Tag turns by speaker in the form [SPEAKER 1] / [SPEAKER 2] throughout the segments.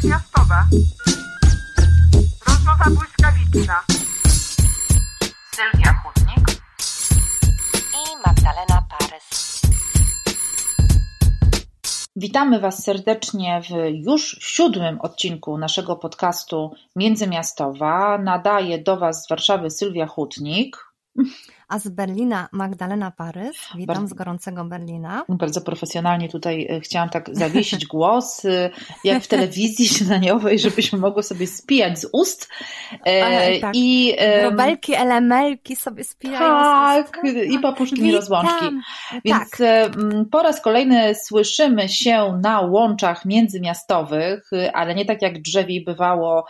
[SPEAKER 1] międzymiastowa. Rozmowa błyskawiczna. Sylwia Chudnik
[SPEAKER 2] i Magdalena Parys.
[SPEAKER 3] Witamy Was serdecznie w już siódmym odcinku naszego podcastu Międzymiastowa. Nadaje do Was z Warszawy Sylwia Hutnik
[SPEAKER 2] a z Berlina Magdalena Parys. Witam bardzo, z gorącego Berlina.
[SPEAKER 3] Bardzo profesjonalnie tutaj e, chciałam tak zawiesić głos, e, jak w telewizji śniadaniowej, żebyśmy mogły sobie spijać z ust.
[SPEAKER 2] E, tak. I Robelki, elemelki sobie spijają
[SPEAKER 3] tak, z ust. i papuszki rozłączki. Więc tak. po raz kolejny słyszymy się na łączach międzymiastowych, ale nie tak jak drzewiej bywało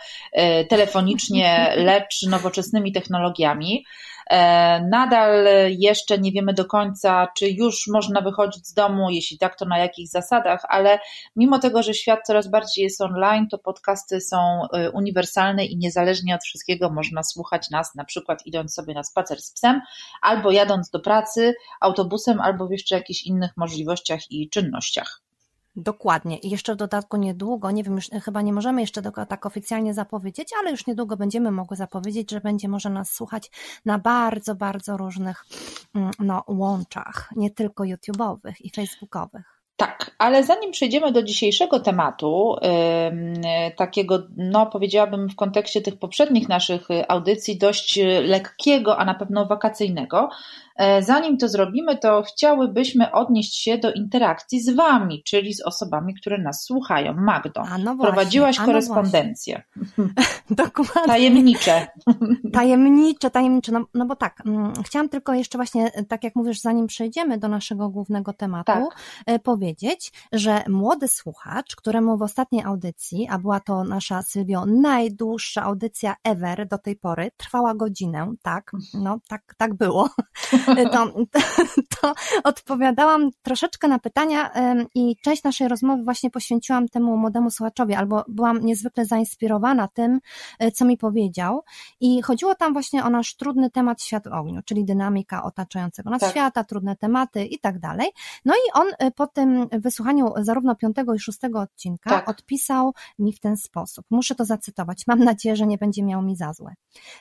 [SPEAKER 3] telefonicznie, lecz nowoczesnymi technologiami. E, nadal jeszcze nie wiemy do końca, czy już można wychodzić z domu, jeśli tak, to na jakich zasadach, ale mimo tego, że świat coraz bardziej jest online, to podcasty są e, uniwersalne i niezależnie od wszystkiego można słuchać nas, na przykład idąc sobie na spacer z psem, albo jadąc do pracy autobusem, albo w jeszcze jakichś innych możliwościach i czynnościach.
[SPEAKER 2] Dokładnie. I jeszcze w dodatku niedługo, nie wiem, już chyba nie możemy jeszcze tego tak oficjalnie zapowiedzieć, ale już niedługo będziemy mogły zapowiedzieć, że będzie można nas słuchać na bardzo, bardzo różnych mm, no, łączach, nie tylko YouTube'owych i Facebookowych.
[SPEAKER 3] Tak, ale zanim przejdziemy do dzisiejszego tematu, takiego, no powiedziałabym w kontekście tych poprzednich naszych audycji, dość lekkiego, a na pewno wakacyjnego, E, zanim to zrobimy, to chciałybyśmy odnieść się do interakcji z Wami, czyli z osobami, które nas słuchają. Magdo, no właśnie, prowadziłaś no korespondencję.
[SPEAKER 2] Dokładnie.
[SPEAKER 3] Tajemnicze.
[SPEAKER 2] Tajemnicze, tajemnicze. No, no bo tak, mm, chciałam tylko jeszcze właśnie, tak jak mówisz, zanim przejdziemy do naszego głównego tematu, tak. E, powiedzieć, że młody słuchacz, któremu w ostatniej audycji, a była to nasza Sylwio najdłuższa audycja ever do tej pory, trwała godzinę, tak, no tak, tak było. to, to odpowiadałam troszeczkę na pytania i część naszej rozmowy właśnie poświęciłam temu młodemu słuchaczowi, albo byłam niezwykle zainspirowana tym, e, co mi powiedział. I chodziło tam właśnie o nasz trudny temat świat w ogniu, czyli dynamika otaczającego nas tak. świata, trudne tematy i tak dalej. No i on e, po tym wysłuchaniu zarówno piątego i szóstego odcinka tak. odpisał mi w ten sposób. Muszę to zacytować. Mam nadzieję, że nie będzie miał mi za złe.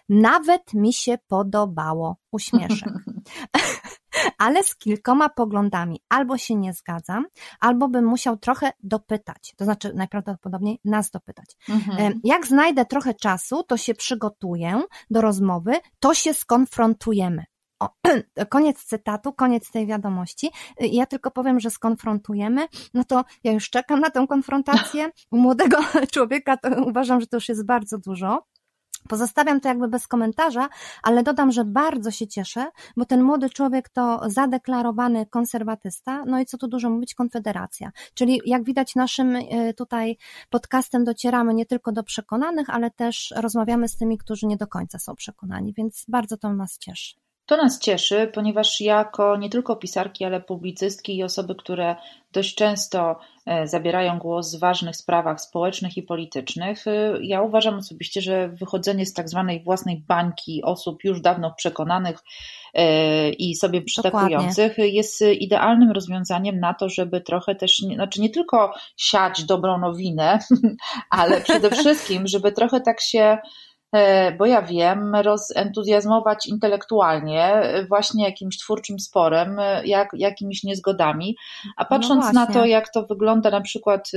[SPEAKER 2] Nawet mi się podobało. Uśmieszek. ale z kilkoma poglądami. Albo się nie zgadzam, albo bym musiał trochę dopytać, to znaczy najprawdopodobniej nas dopytać. Mhm. Jak znajdę trochę czasu, to się przygotuję do rozmowy, to się skonfrontujemy. O, koniec cytatu, koniec tej wiadomości. Ja tylko powiem, że skonfrontujemy, no to ja już czekam na tę konfrontację. U młodego człowieka to uważam, że to już jest bardzo dużo. Pozostawiam to jakby bez komentarza, ale dodam, że bardzo się cieszę, bo ten młody człowiek to zadeklarowany konserwatysta, no i co tu dużo mówić, konfederacja. Czyli jak widać naszym e, tutaj podcastem docieramy nie tylko do przekonanych, ale też rozmawiamy z tymi, którzy nie do końca są przekonani, więc bardzo to nas cieszy.
[SPEAKER 3] To nas cieszy, ponieważ jako nie tylko pisarki, ale publicystki i osoby, które dość często e, zabierają głos w ważnych sprawach społecznych i politycznych, e, ja uważam osobiście, że wychodzenie z tak zwanej własnej bańki osób już dawno przekonanych e, i sobie przytakujących jest idealnym rozwiązaniem na to, żeby trochę też, znaczy nie tylko siać dobrą nowinę, ale przede wszystkim, żeby trochę tak się bo ja wiem, rozentuzjazmować intelektualnie e, właśnie jakimś twórczym sporem, e, jak, jakimiś niezgodami, a no patrząc no na to, jak to wygląda na przykład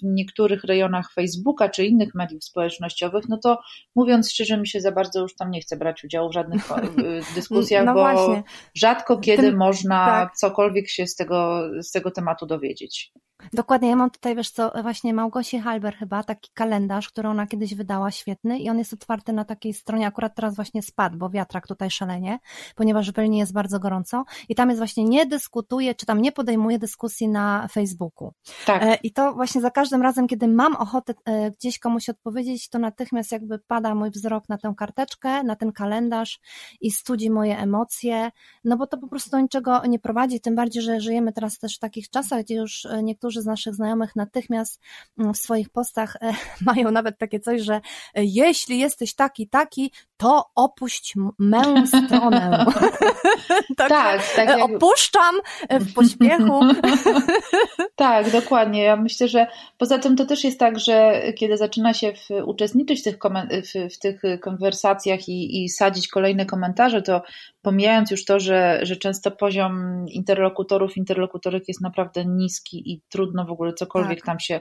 [SPEAKER 3] w niektórych rejonach Facebooka czy innych mediów społecznościowych, no to mówiąc szczerze, mi się za bardzo już tam nie chce brać udziału w żadnych dyskusjach, no bo właśnie. rzadko kiedy Tym, można tak. cokolwiek się z tego, z tego tematu dowiedzieć.
[SPEAKER 2] Dokładnie, ja mam tutaj, wiesz co, właśnie Małgosi Halber chyba, taki kalendarz, który ona kiedyś wydała, świetny i on jest otwarty na takiej stronie, akurat teraz właśnie spadł, bo wiatrak tutaj szalenie, ponieważ w Berlinie jest bardzo gorąco i tam jest właśnie nie dyskutuje, czy tam nie podejmuje dyskusji na Facebooku. Tak. E, I to właśnie za każdym razem, kiedy mam ochotę e, gdzieś komuś odpowiedzieć, to natychmiast jakby pada mój wzrok na tę karteczkę, na ten kalendarz i studzi moje emocje, no bo to po prostu do niczego nie prowadzi, tym bardziej, że żyjemy teraz też w takich czasach, gdzie już e, niektórzy z naszych znajomych natychmiast mm, w swoich postach mają nawet takie coś, że jeśli jesteś taki, taki, to opuść mę stronę.
[SPEAKER 3] tak, tak, tak
[SPEAKER 2] jak... Opuszczam w pośpiechu.
[SPEAKER 3] tak, dokładnie. Ja myślę, że poza tym to też jest tak, że kiedy zaczyna się w, uczestniczyć w tych, w, w tych konwersacjach i, i sadzić kolejne komentarze, to pomijając już to, że, że często poziom interlokutorów, interlokutorek jest naprawdę niski i trudno w ogóle cokolwiek tak. tam się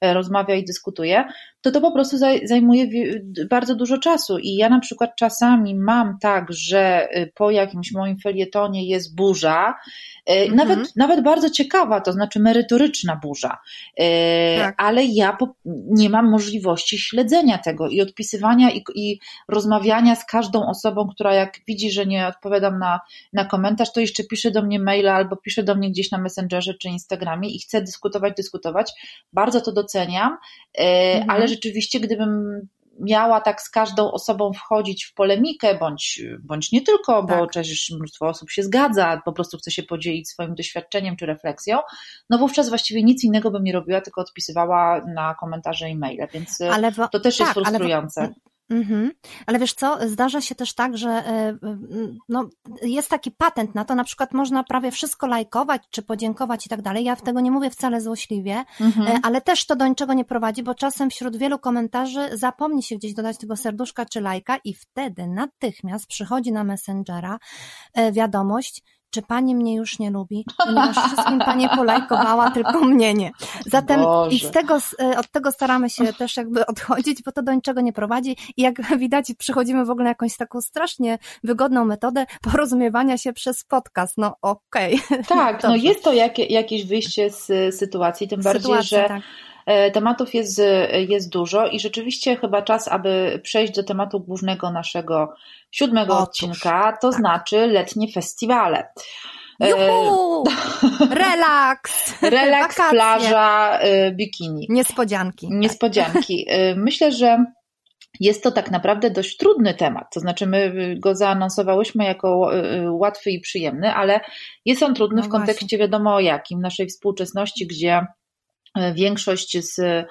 [SPEAKER 3] e, rozmawia i dyskutuje, to to po prostu zajmuje bardzo dużo czasu. I ja na przykład czasami mam tak, że y, po jakimś moim felietonie jest burza, y, nawet, mhm. nawet bardzo ciekawa, to znaczy merytoryczna burza, y, tak. ale ja nie mam możliwości śledzenia tego i odpisywania i, i rozmawiania z każdą osobą, która jak widzi, że nie odpowiadam na, na komentarz, to jeszcze pisze do mnie maila albo pisze do mnie gdzieś na Messengerze czy Instagramie i chce dyskutować, dyskutować. Bardzo to doceniam, mhm. ale rzeczywiście, gdybym miała tak z każdą osobą wchodzić w polemikę, bądź, bądź nie tylko, bo tak. przecież mnóstwo osób się zgadza, po prostu chce się podzielić swoim doświadczeniem czy refleksją, no wówczas właściwie nic innego bym nie robiła, tylko odpisywała na komentarze i maile, więc w, to też tak, jest frustrujące. Ale w,
[SPEAKER 2] Mhm. Ale wiesz co, zdarza się też tak, że e, e, no, jest taki patent na to, na przykład można prawie wszystko lajkować, czy podziękować i tak dalej. Ja w tego nie mówię wcale złośliwie, mhm. E, ale też to do niczego nie prowadzi, bo czasem wśród wielu komentarzy zapomni się gdzieś dodać tego serduszka czy lajka i wtedy natychmiast przychodzi na Messengera wiadomość, czy pani mnie już nie lubi, ponieważ wszystkim pani polajkowała, tylko mnie nie. Zatem i z tego, e, od tego staramy się też jakby odchodzić, bo to do niczego nie prowadzi i jak widać przychodzimy w ogóle jakąś taką strasznie wygodną metodę porozumiewania się przez podcast. No okej. Okay.
[SPEAKER 3] Tak, no jest to jakie, jakieś wyjście z sytuacji, tym bardziej, sytuacji, że tak tematów jest, jest dużo i rzeczywiście chyba czas, aby przejść do tematu głównego naszego siódmego Otóż, odcinka, to tak. znaczy letnie festiwale.
[SPEAKER 2] E, Juhu! Relaks!
[SPEAKER 3] Relaks, Wakacje. plaża, e, bikini.
[SPEAKER 2] Niespodzianki.
[SPEAKER 3] Niespodzianki. E, myślę, że jest to tak naprawdę dość trudny temat. To znaczy, my go zaanonsowałyśmy jako łatwy i przyjemny, ale jest on trudny no w kontekście wiadomo jakim, naszej współczesności, gdzie większość z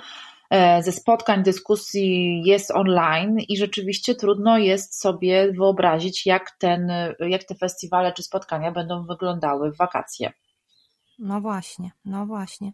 [SPEAKER 3] E, ze spotkań, dyskusji jest online i rzeczywiście trudno jest sobie wyobrazić, jak, ten, jak te festiwale czy spotkania będą wyglądały w wakacje.
[SPEAKER 2] No właśnie, no właśnie.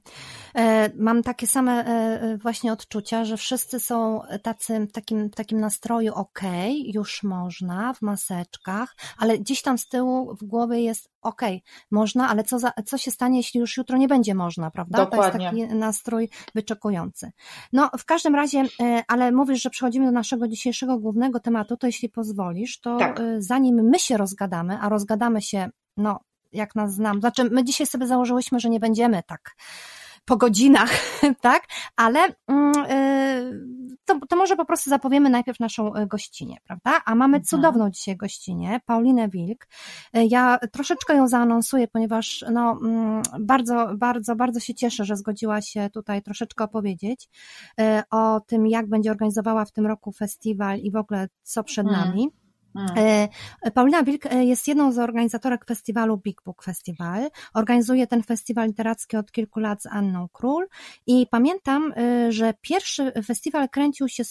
[SPEAKER 2] E, mam takie same e, e, właśnie odczucia, że wszyscy są tacy, w takim, takim nastroju okej, okay, już można, w maseczkach, ale gdzieś tam z tyłu w głowie jest okej, okay, można, ale co, za, co się stanie, jeśli już jutro nie będzie można, prawda?
[SPEAKER 3] Dokładnie.
[SPEAKER 2] To jest taki nastrój wyczekujący. No, w każdym razie, ale mówisz, że przechodzimy do naszego dzisiejszego głównego tematu, to jeśli pozwolisz, to tak. zanim my się rozgadamy, a rozgadamy się, no, jak nas znam. Znaczy, my dzisiaj sobie założyłyśmy, że nie będziemy tak po godzinach, tak? Ale mm, y, to, to może po prostu zapowiemy najpierw naszą y, gościnę, prawda? A mamy mhm. cudowną dzisiaj gościnę, Paulinę Wilk. Y, ja troszeczkę ją zaanonsuję, ponieważ no, mm, bardzo, bardzo, bardzo się cieszę, że zgodziła się tutaj troszeczkę opowiedzieć o tym, jak będzie organizowała w tym roku festiwal i w ogóle co przed mhm. nami. Hmm. Paulina Wilk e, jest jedną z organizatorek festiwalu Big Book Festival. Organizuje ten festiwal literacki od kilku lat z Anną Król i pamiętam, e, że pierwszy festiwal kręcił się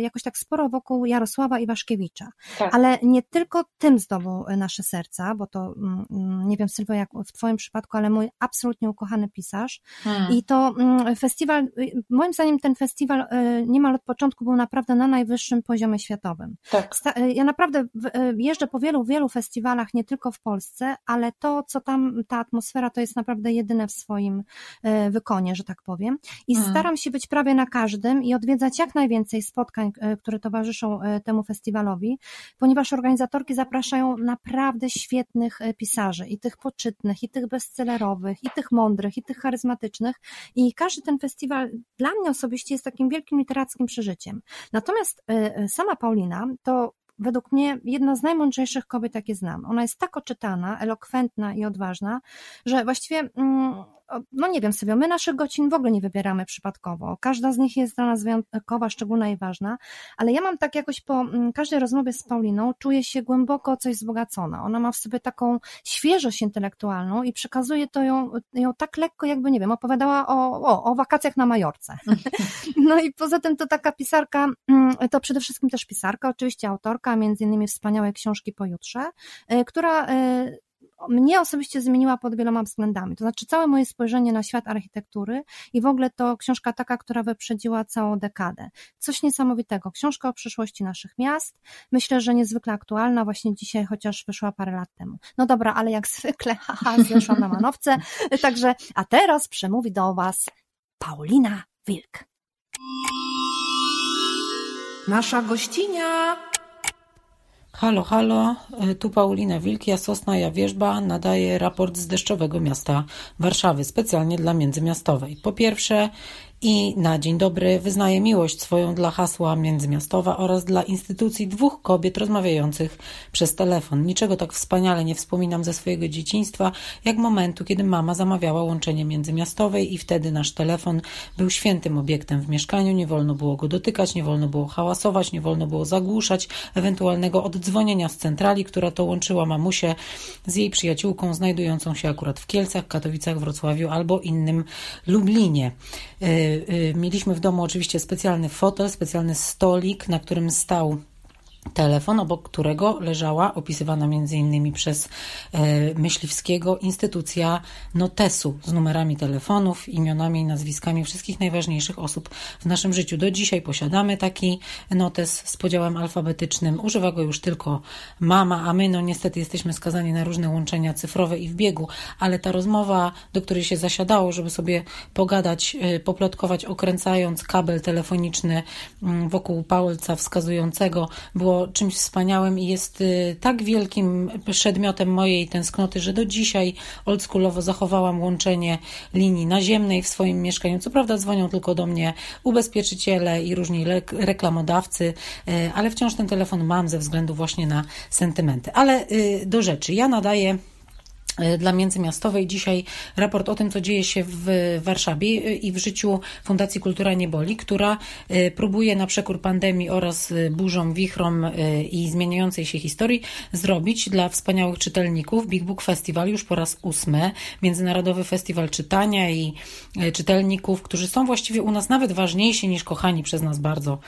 [SPEAKER 2] jakoś tak sporo wokół Jarosława Iwaszkiewicza, tak. ale nie tylko tym zdobył nasze serca, bo to mm, mm, nie wiem Sylwia jak w twoim przypadku, ale mój absolutnie ukochany pisarz hmm. i to mm, festiwal, moim zdaniem ten festiwal niemal od początku był naprawdę na najwyższym poziomie światowym. Tak. Ja naprawdę jeżdżę po wielu, wielu festiwalach, nie tylko w Polsce, ale to, co tam, ta atmosfera, to jest naprawdę jedyne w swoim e, wykonie, że tak powiem. I hmm. staram się być prawie na każdym i odwiedzać jak najwięcej spotkań, e, które towarzyszą temu festiwalowi, ponieważ organizatorki zapraszają naprawdę świetnych pisarzy i tych poczytnych, i tych bestsellerowych, i tych mądrych, i tych charyzmatycznych. I każdy ten festiwal dla mnie osobiście jest takim wielkim literackim przeżyciem. Natomiast sama Paulina to według mnie jedna z najmądrzejszych kobiet, jakie znam. Ona jest tak oczytana, elokwentna i odważna, że właściwie mm, no nie wiem sobie, my naszych godzin w ogóle nie wybieramy przypadkowo. Każda z nich jest dla nas wyjątkowa, szczególna i ważna, ale ja mam tak jakoś po mm, każdej rozmowie z Pauliną, czuję się głęboko coś wzbogacona. Ona ma w sobie taką świeżość intelektualną i przekazuje to ją, ją tak lekko, jakby, nie wiem, opowiadała o, o, o wakacjach na Majorce. No i poza tym to taka pisarka, mm, to przede wszystkim też pisarka, oczywiście autorka, między innymi wspaniałej książki Pojutrze, y, która y, mnie osobiście zmieniła pod wieloma względami. To znaczy, całe moje spojrzenie na świat architektury i w ogóle to książka taka, która wyprzedziła całą dekadę. Coś niesamowitego. Książka o przyszłości naszych miast. Myślę, że niezwykle aktualna właśnie dzisiaj, chociaż wyszła parę lat temu. No dobra, ale jak zwykle, haha, zeszłam na manowce. Także, a teraz przemówi do Was Paulina Wilk.
[SPEAKER 1] Nasza gościnia
[SPEAKER 4] Halo, halo, e, tu Paulina Wilk, ja Sosna, ja Wierzba, nadaję raport z deszczowego miasta Warszawy, specjalnie dla Międzymiastowej. Po pierwsze, i na dzień dobry wyznaję miłość swoją dla hasła międzymiastowa oraz dla instytucji dwóch kobiet rozmawiających przez telefon. Niczego tak wspaniale nie wspominam ze swojego dzieciństwa, jak momentu, kiedy mama zamawiała łączenie międzymiastowej i wtedy nasz telefon był świętym obiektem w mieszkaniu, nie wolno było go dotykać, nie wolno było hałasować, nie wolno było zagłuszać ewentualnego oddzwonienia z centrali, która to łączyła mamusię z jej przyjaciółką znajdującą się akurat w Kielcach, Katowicach, Wrocławiu albo innym Lublinie. Y, mieliśmy w domu oczywiście specjalny fotel, specjalny stolik, na którym stał telefon, obok którego leżała opisywana innymi przez e, Myśliwskiego instytucja notesu z numerami telefonów, imionami i nazwiskami wszystkich najważniejszych osób w naszym życiu. Do dzisiaj posiadamy taki notes z podziałem alfabetycznym. Używa go już tylko mama, a my no niestety jesteśmy skazani na różne łączenia cyfrowe i w biegu, ale ta rozmowa, do której się zasiadało, żeby sobie pogadać, e, poplotkować, okręcając kabel telefoniczny mm, wokół palca wskazującego, było czymś wspaniałym i jest y, tak wielkim przedmiotem mojej tęsknoty, że do dzisiaj oldschoolowo zachowałam łączenie linii naziemnej w swoim mieszkaniu. Co prawda dzwonią tylko do mnie ubezpieczyciele i różni reklamodawcy, y, ale wciąż ten telefon mam ze względu właśnie na sentymenty. Ale y, do rzeczy. Ja nadaję dla Międzymiastowej. Dzisiaj raport o tym, co dzieje się w Warszawie e, i w życiu Fundacji Kultura Nie Boli, która e, próbuje na przekór pandemii oraz burzom, wichrom i zmieniającej się historii zrobić dla wspaniałych czytelników Big Book Festival już po raz ósmy. Międzynarodowy Festiwal Czytania i czytelników, którzy są właściwie u nas nawet ważniejsi niż kochani przez nas bardzo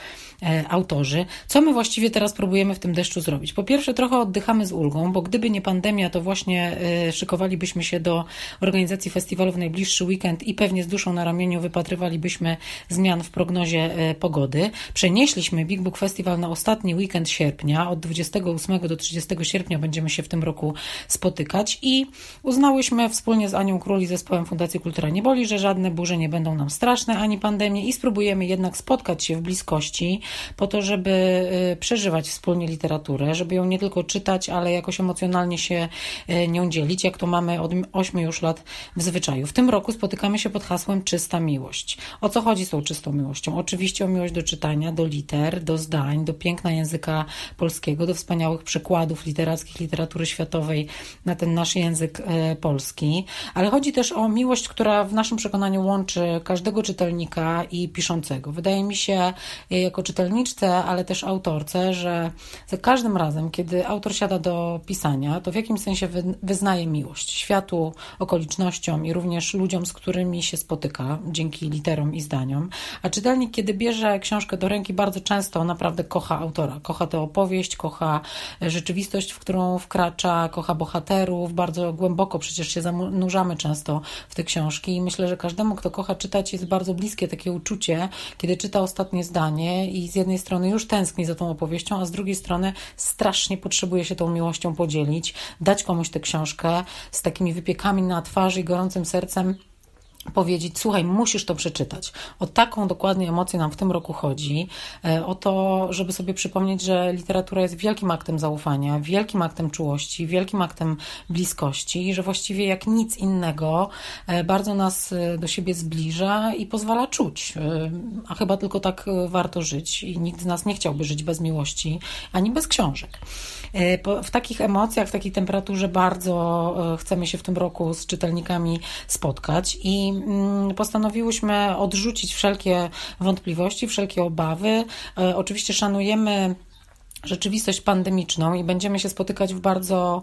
[SPEAKER 4] autorzy. Co my właściwie teraz próbujemy w tym deszczu zrobić? Po pierwsze, trochę oddychamy z ulgą, bo gdyby nie pandemia, to właśnie szykowalibyśmy się do organizacji festiwalu w najbliższy weekend i pewnie z duszą na ramieniu wypatrywalibyśmy zmian w prognozie e, pogody. Przenieśliśmy Big Book Festival na ostatni weekend sierpnia. Od 28 do 30 sierpnia będziemy się w tym roku spotykać i uznałyśmy wspólnie z Anią Król i zespołem Fundacji Kultura Nie Boli, że żadne burze nie będą nam straszne ani pandemie i spróbujemy jednak spotkać się w bliskości po to, żeby e, przeżywać wspólnie literaturę, żeby ją nie tylko czytać, ale jakoś emocjonalnie się e, nią dzielić jak to mamy od 8 już lat w zwyczaju. W tym roku spotykamy się pod hasłem Czysta Miłość. O co chodzi z tą czystą miłością? Oczywiście o miłość do czytania, do liter, do zdań, do piękna języka polskiego, do wspaniałych przykładów literackich, literatury światowej na ten nasz język e, polski, ale chodzi też o miłość, która w naszym przekonaniu łączy każdego czytelnika i piszącego. Wydaje mi się, jako czytelniczce, ale też autorce, że za każdym razem, kiedy autor siada do pisania, to w jakimś sensie wyznaje miłość światu, okolicznościom i również ludziom, z którymi się spotyka dzięki literom i zdaniom. A czytelnik, kiedy bierze książkę do ręki, bardzo często naprawdę kocha autora. Kocha tę opowieść, kocha rzeczywistość, w którą wkracza, kocha bohaterów. Bardzo głęboko przecież się zanurzamy często w te książki i myślę, że każdemu, kto kocha czytać, jest bardzo bliskie takie uczucie, kiedy czyta ostatnie zdanie i z jednej strony już tęskni za tą opowieścią, a z drugiej strony strasznie potrzebuje się tą miłością podzielić, dać komuś tę książkę, z takimi wypiekami na twarzy i gorącym sercem powiedzieć, słuchaj, musisz to przeczytać. O taką dokładnie emocję nam w tym roku chodzi, e, o to, żeby sobie przypomnieć, że literatura jest wielkim aktem zaufania, wielkim aktem czułości, wielkim aktem bliskości że właściwie jak nic innego e, bardzo nas e, do siebie zbliża i pozwala czuć. A chyba tylko tak warto żyć i nikt z nas nie chciałby żyć bez miłości, ani bez książek. W takich emocjach, w takiej temperaturze bardzo chcemy się w tym roku z czytelnikami spotkać i Mm, postanowiłyśmy odrzucić wszelkie wątpliwości, wszelkie obawy. E, oczywiście szanujemy rzeczywistość pandemiczną i będziemy się spotykać w bardzo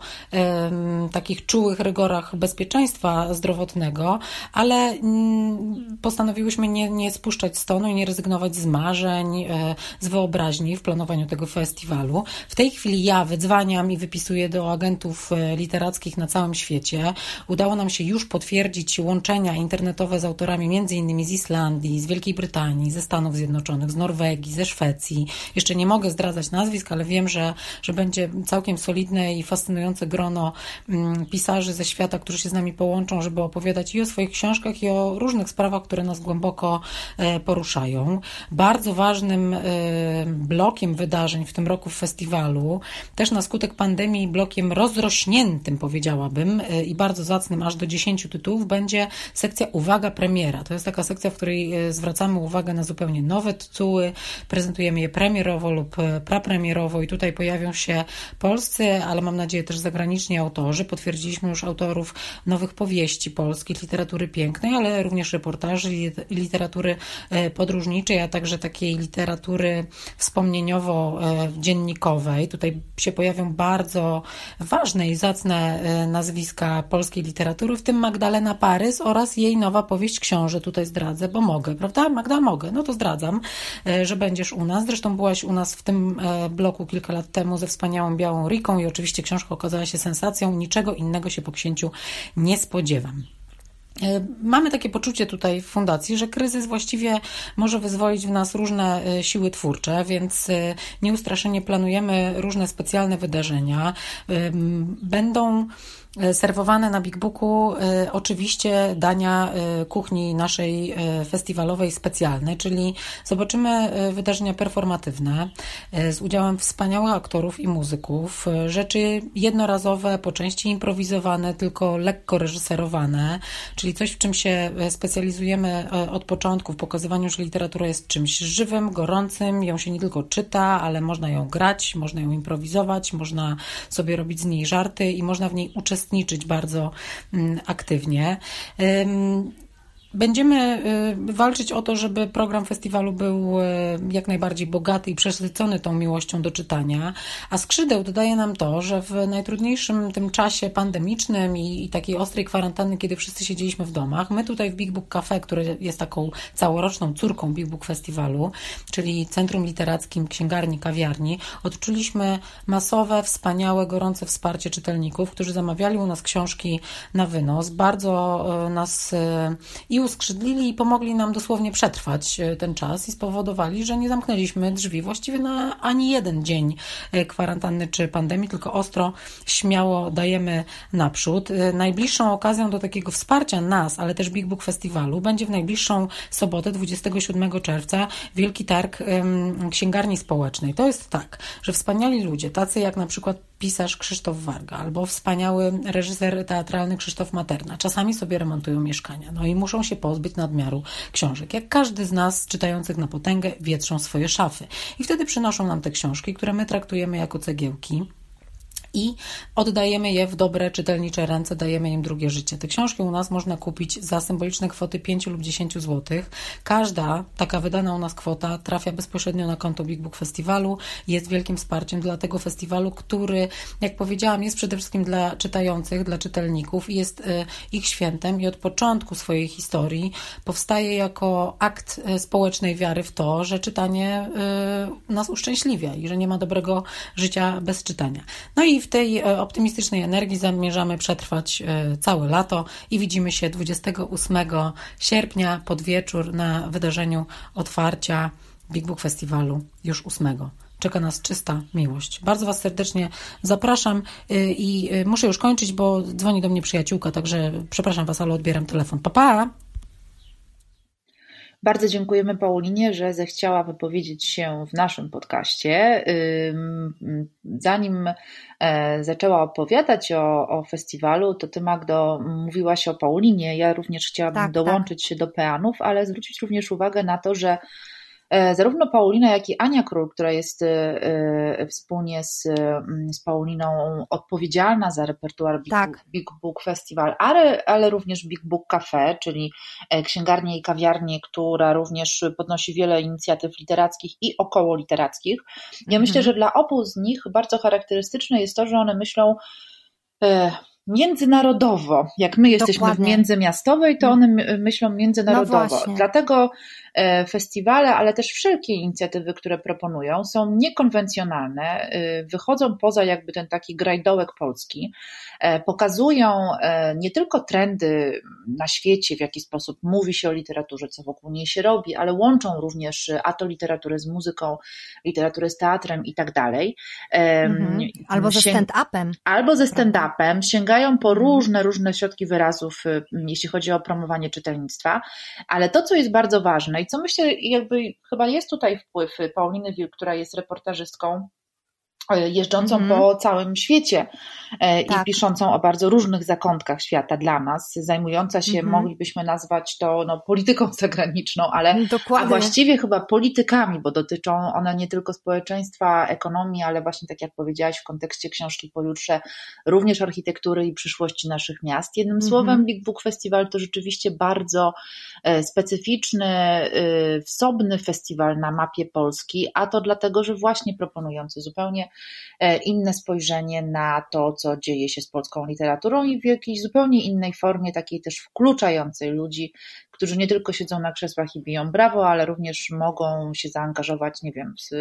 [SPEAKER 4] takich czułych rygorach bezpieczeństwa zdrowotnego, ale um, postanowiłyśmy nie, nie spuszczać stonu i nie rezygnować z marzeń, e, z wyobraźni w planowaniu tego festiwalu. W tej chwili ja wydzwaniam i wypisuję do agentów e, literackich na całym świecie. Udało nam się już potwierdzić łączenia internetowe z autorami między innymi z Islandii, z Wielkiej Brytanii, ze Stanów Zjednoczonych, z Norwegii, ze Szwecji. Jeszcze nie mogę zdradzać nazwisk, ale wiem, że, że będzie całkiem solidne i fascynujące grono mm, pisarzy ze świata, którzy się z nami połączą, żeby opowiadać i o swoich książkach, i o różnych sprawach, które nas głęboko e, poruszają. Bardzo ważnym e, blokiem wydarzeń w tym roku w festiwalu, też na skutek pandemii blokiem rozrośniętym, powiedziałabym, e, i bardzo zacnym, aż do 10 tytułów, będzie sekcja Uwaga Premiera. To jest taka sekcja, w której zwracamy uwagę na zupełnie nowe tytuły, prezentujemy je premierowo lub prapremierowo, i tutaj pojawią się polscy, ale mam nadzieję też zagraniczni autorzy. Potwierdziliśmy już autorów nowych powieści polskich, literatury pięknej, ale również reportaży, literatury e, podróżniczej, a także takiej literatury wspomnieniowo-dziennikowej. Tutaj się pojawią bardzo ważne i zacne e, nazwiska polskiej literatury, w tym Magdalena Parys oraz jej nowa powieść Książę. Tutaj zdradzę, bo mogę, prawda? Magda, mogę. No to zdradzam, e, że będziesz u nas. Zresztą byłaś u nas w tym blogu bloku kilka lat temu ze wspaniałą Białą Riką i oczywiście książka okazała się sensacją. Niczego innego się po księciu nie spodziewam. E, mamy takie poczucie tutaj w fundacji, że kryzys właściwie może wyzwolić w nas różne e, siły twórcze, więc e, nieustraszenie planujemy różne specjalne wydarzenia. Będą serwowane na Big Booku e, oczywiście dania e, kuchni naszej festiwalowej specjalnej, czyli zobaczymy wydarzenia performatywne z udziałem wspaniałych aktorów i muzyków, rzeczy jednorazowe, po części improwizowane, tylko lekko reżyserowane, czyli coś, w czym się specjalizujemy od początku, w pokazywaniu, że literatura jest czymś żywym, gorącym, ją się nie tylko czyta, ale można ją grać, można ją improwizować, można sobie robić z niej żarty i można w niej uczestniczyć uczestniczyć bardzo mm, aktywnie. Będziemy y, walczyć o to, żeby program festiwalu był y, jak najbardziej bogaty i przesycony tą miłością do czytania, a skrzydeł dodaje nam to, że w najtrudniejszym tym czasie pandemicznym i, i takiej ostrej kwarantanny, kiedy wszyscy siedzieliśmy w domach, my tutaj w Big Book Cafe, które jest taką całoroczną córką Big Book Festiwalu, czyli Centrum Literackim Księgarni Kawiarni, odczuliśmy masowe, wspaniałe, gorące wsparcie czytelników, którzy zamawiali u nas książki na wynos, bardzo y, nas i uskrzydlili i pomogli nam dosłownie przetrwać e, ten czas i spowodowali, że nie zamknęliśmy drzwi właściwie na ani jeden dzień e, kwarantanny czy pandemii, tylko ostro, śmiało dajemy naprzód. E, najbliższą okazją do takiego wsparcia nas, ale też Big Book Festiwalu będzie w najbliższą sobotę, 27 czerwca, Wielki Targ Księgarni Społecznej. To jest tak, że wspaniali ludzie, tacy jak na przykład pisarz Krzysztof Warga albo wspaniały reżyser teatralny Krzysztof Materna. Czasami sobie remontują mieszkania, no i muszą się pozbyć nadmiaru książek. Jak każdy z nas czytających na potęgę wietrzą swoje szafy. I wtedy przynoszą nam te książki, które my traktujemy jako cegiełki i oddajemy je w dobre, czytelnicze ręce, dajemy im drugie życie. Te książki u nas można kupić za symboliczne kwoty 5 lub 10 zł. Każda taka wydana u nas kwota trafia bezpośrednio na konto Big Book Festiwalu, jest wielkim wsparciem dla tego festiwalu, który, jak powiedziałam, jest przede wszystkim dla czytających, dla czytelników i jest e, ich świętem i od początku swojej historii powstaje jako akt e, społecznej wiary w to, że czytanie e, nas uszczęśliwia i że nie ma dobrego życia bez czytania. No i w tej e, optymistycznej energii zamierzamy przetrwać e, całe lato i widzimy się 28 sierpnia pod wieczór na wydarzeniu otwarcia Big Book Festiwalu już 8 czeka nas czysta miłość. Bardzo Was serdecznie zapraszam e, i muszę już kończyć, bo dzwoni do mnie przyjaciółka, także przepraszam Was, ale odbieram telefon. Pa, pa!
[SPEAKER 3] Bardzo dziękujemy Paulinie, że zechciała wypowiedzieć się w naszym podcaście. Zanim e, zaczęła opowiadać o, o festiwalu, to ty, Magdo, mówiłaś o Paulinie. Ja również chciałabym tak, dołączyć tak. się do peanów, ale zwrócić również uwagę na to, że zarówno Paulina, jak i Ania Król, która jest e, e, wspólnie z, mm, z Pauliną odpowiedzialna za repertuar Big, tak. Big Book Festival, ale, ale również Big Book Cafe, czyli księgarnię i kawiarnię, która również podnosi wiele inicjatyw literackich i około literackich. Ja mhm. myślę, że dla obu z nich bardzo charakterystyczne jest to, że one myślą międzynarodowo. Jak my jesteśmy Dokładnie. w międzymiastowej, to one myślą międzynarodowo. No Dlatego E, festiwale, ale też wszelkie inicjatywy, które proponują, są niekonwencjonalne, e, wychodzą poza jakby ten taki grajdołek polski, e, pokazują nie tylko trendy na świecie, w jaki sposób mówi się o literaturze, co wokół niej się robi, ale łączą również a to literaturę z muzyką, literaturę z teatrem i tak dalej.
[SPEAKER 2] Mhm. Albo ze stand-upem.
[SPEAKER 3] Albo ze stand-upem. Sięgają po mhm. różne, różne środki wyrazów, jeśli chodzi o promowanie czytelnictwa, ale to, co jest bardzo ważne i co myślę, jakby chyba jest tutaj wpływ Pauliny Wil, która jest reportażystką jeżdżącą mm po całym świecie e, tak. i piszącą o bardzo różnych zakątkach świata dla nas, zajmująca się, mm -hmm. moglibyśmy nazwać to no, polityką zagraniczną, ale Dokładnie. a właściwie chyba politykami, bo dotyczą one nie tylko społeczeństwa, ekonomii, ale właśnie tak jak powiedziałaś w kontekście książki pojutrze, również architektury i przyszłości naszych miast. Jednym mm -hmm. słowem Big Book Festival to rzeczywiście bardzo e, specyficzny, wsobny festiwal na mapie Polski, a to dlatego, że właśnie proponujący zupełnie E, inne spojrzenie na to, co dzieje się z polską literaturą i w jakiejś zupełnie innej formie, takiej też wkluczającej ludzi, którzy nie tylko siedzą na krzesłach i biją brawo, ale również mogą się zaangażować, nie wiem, w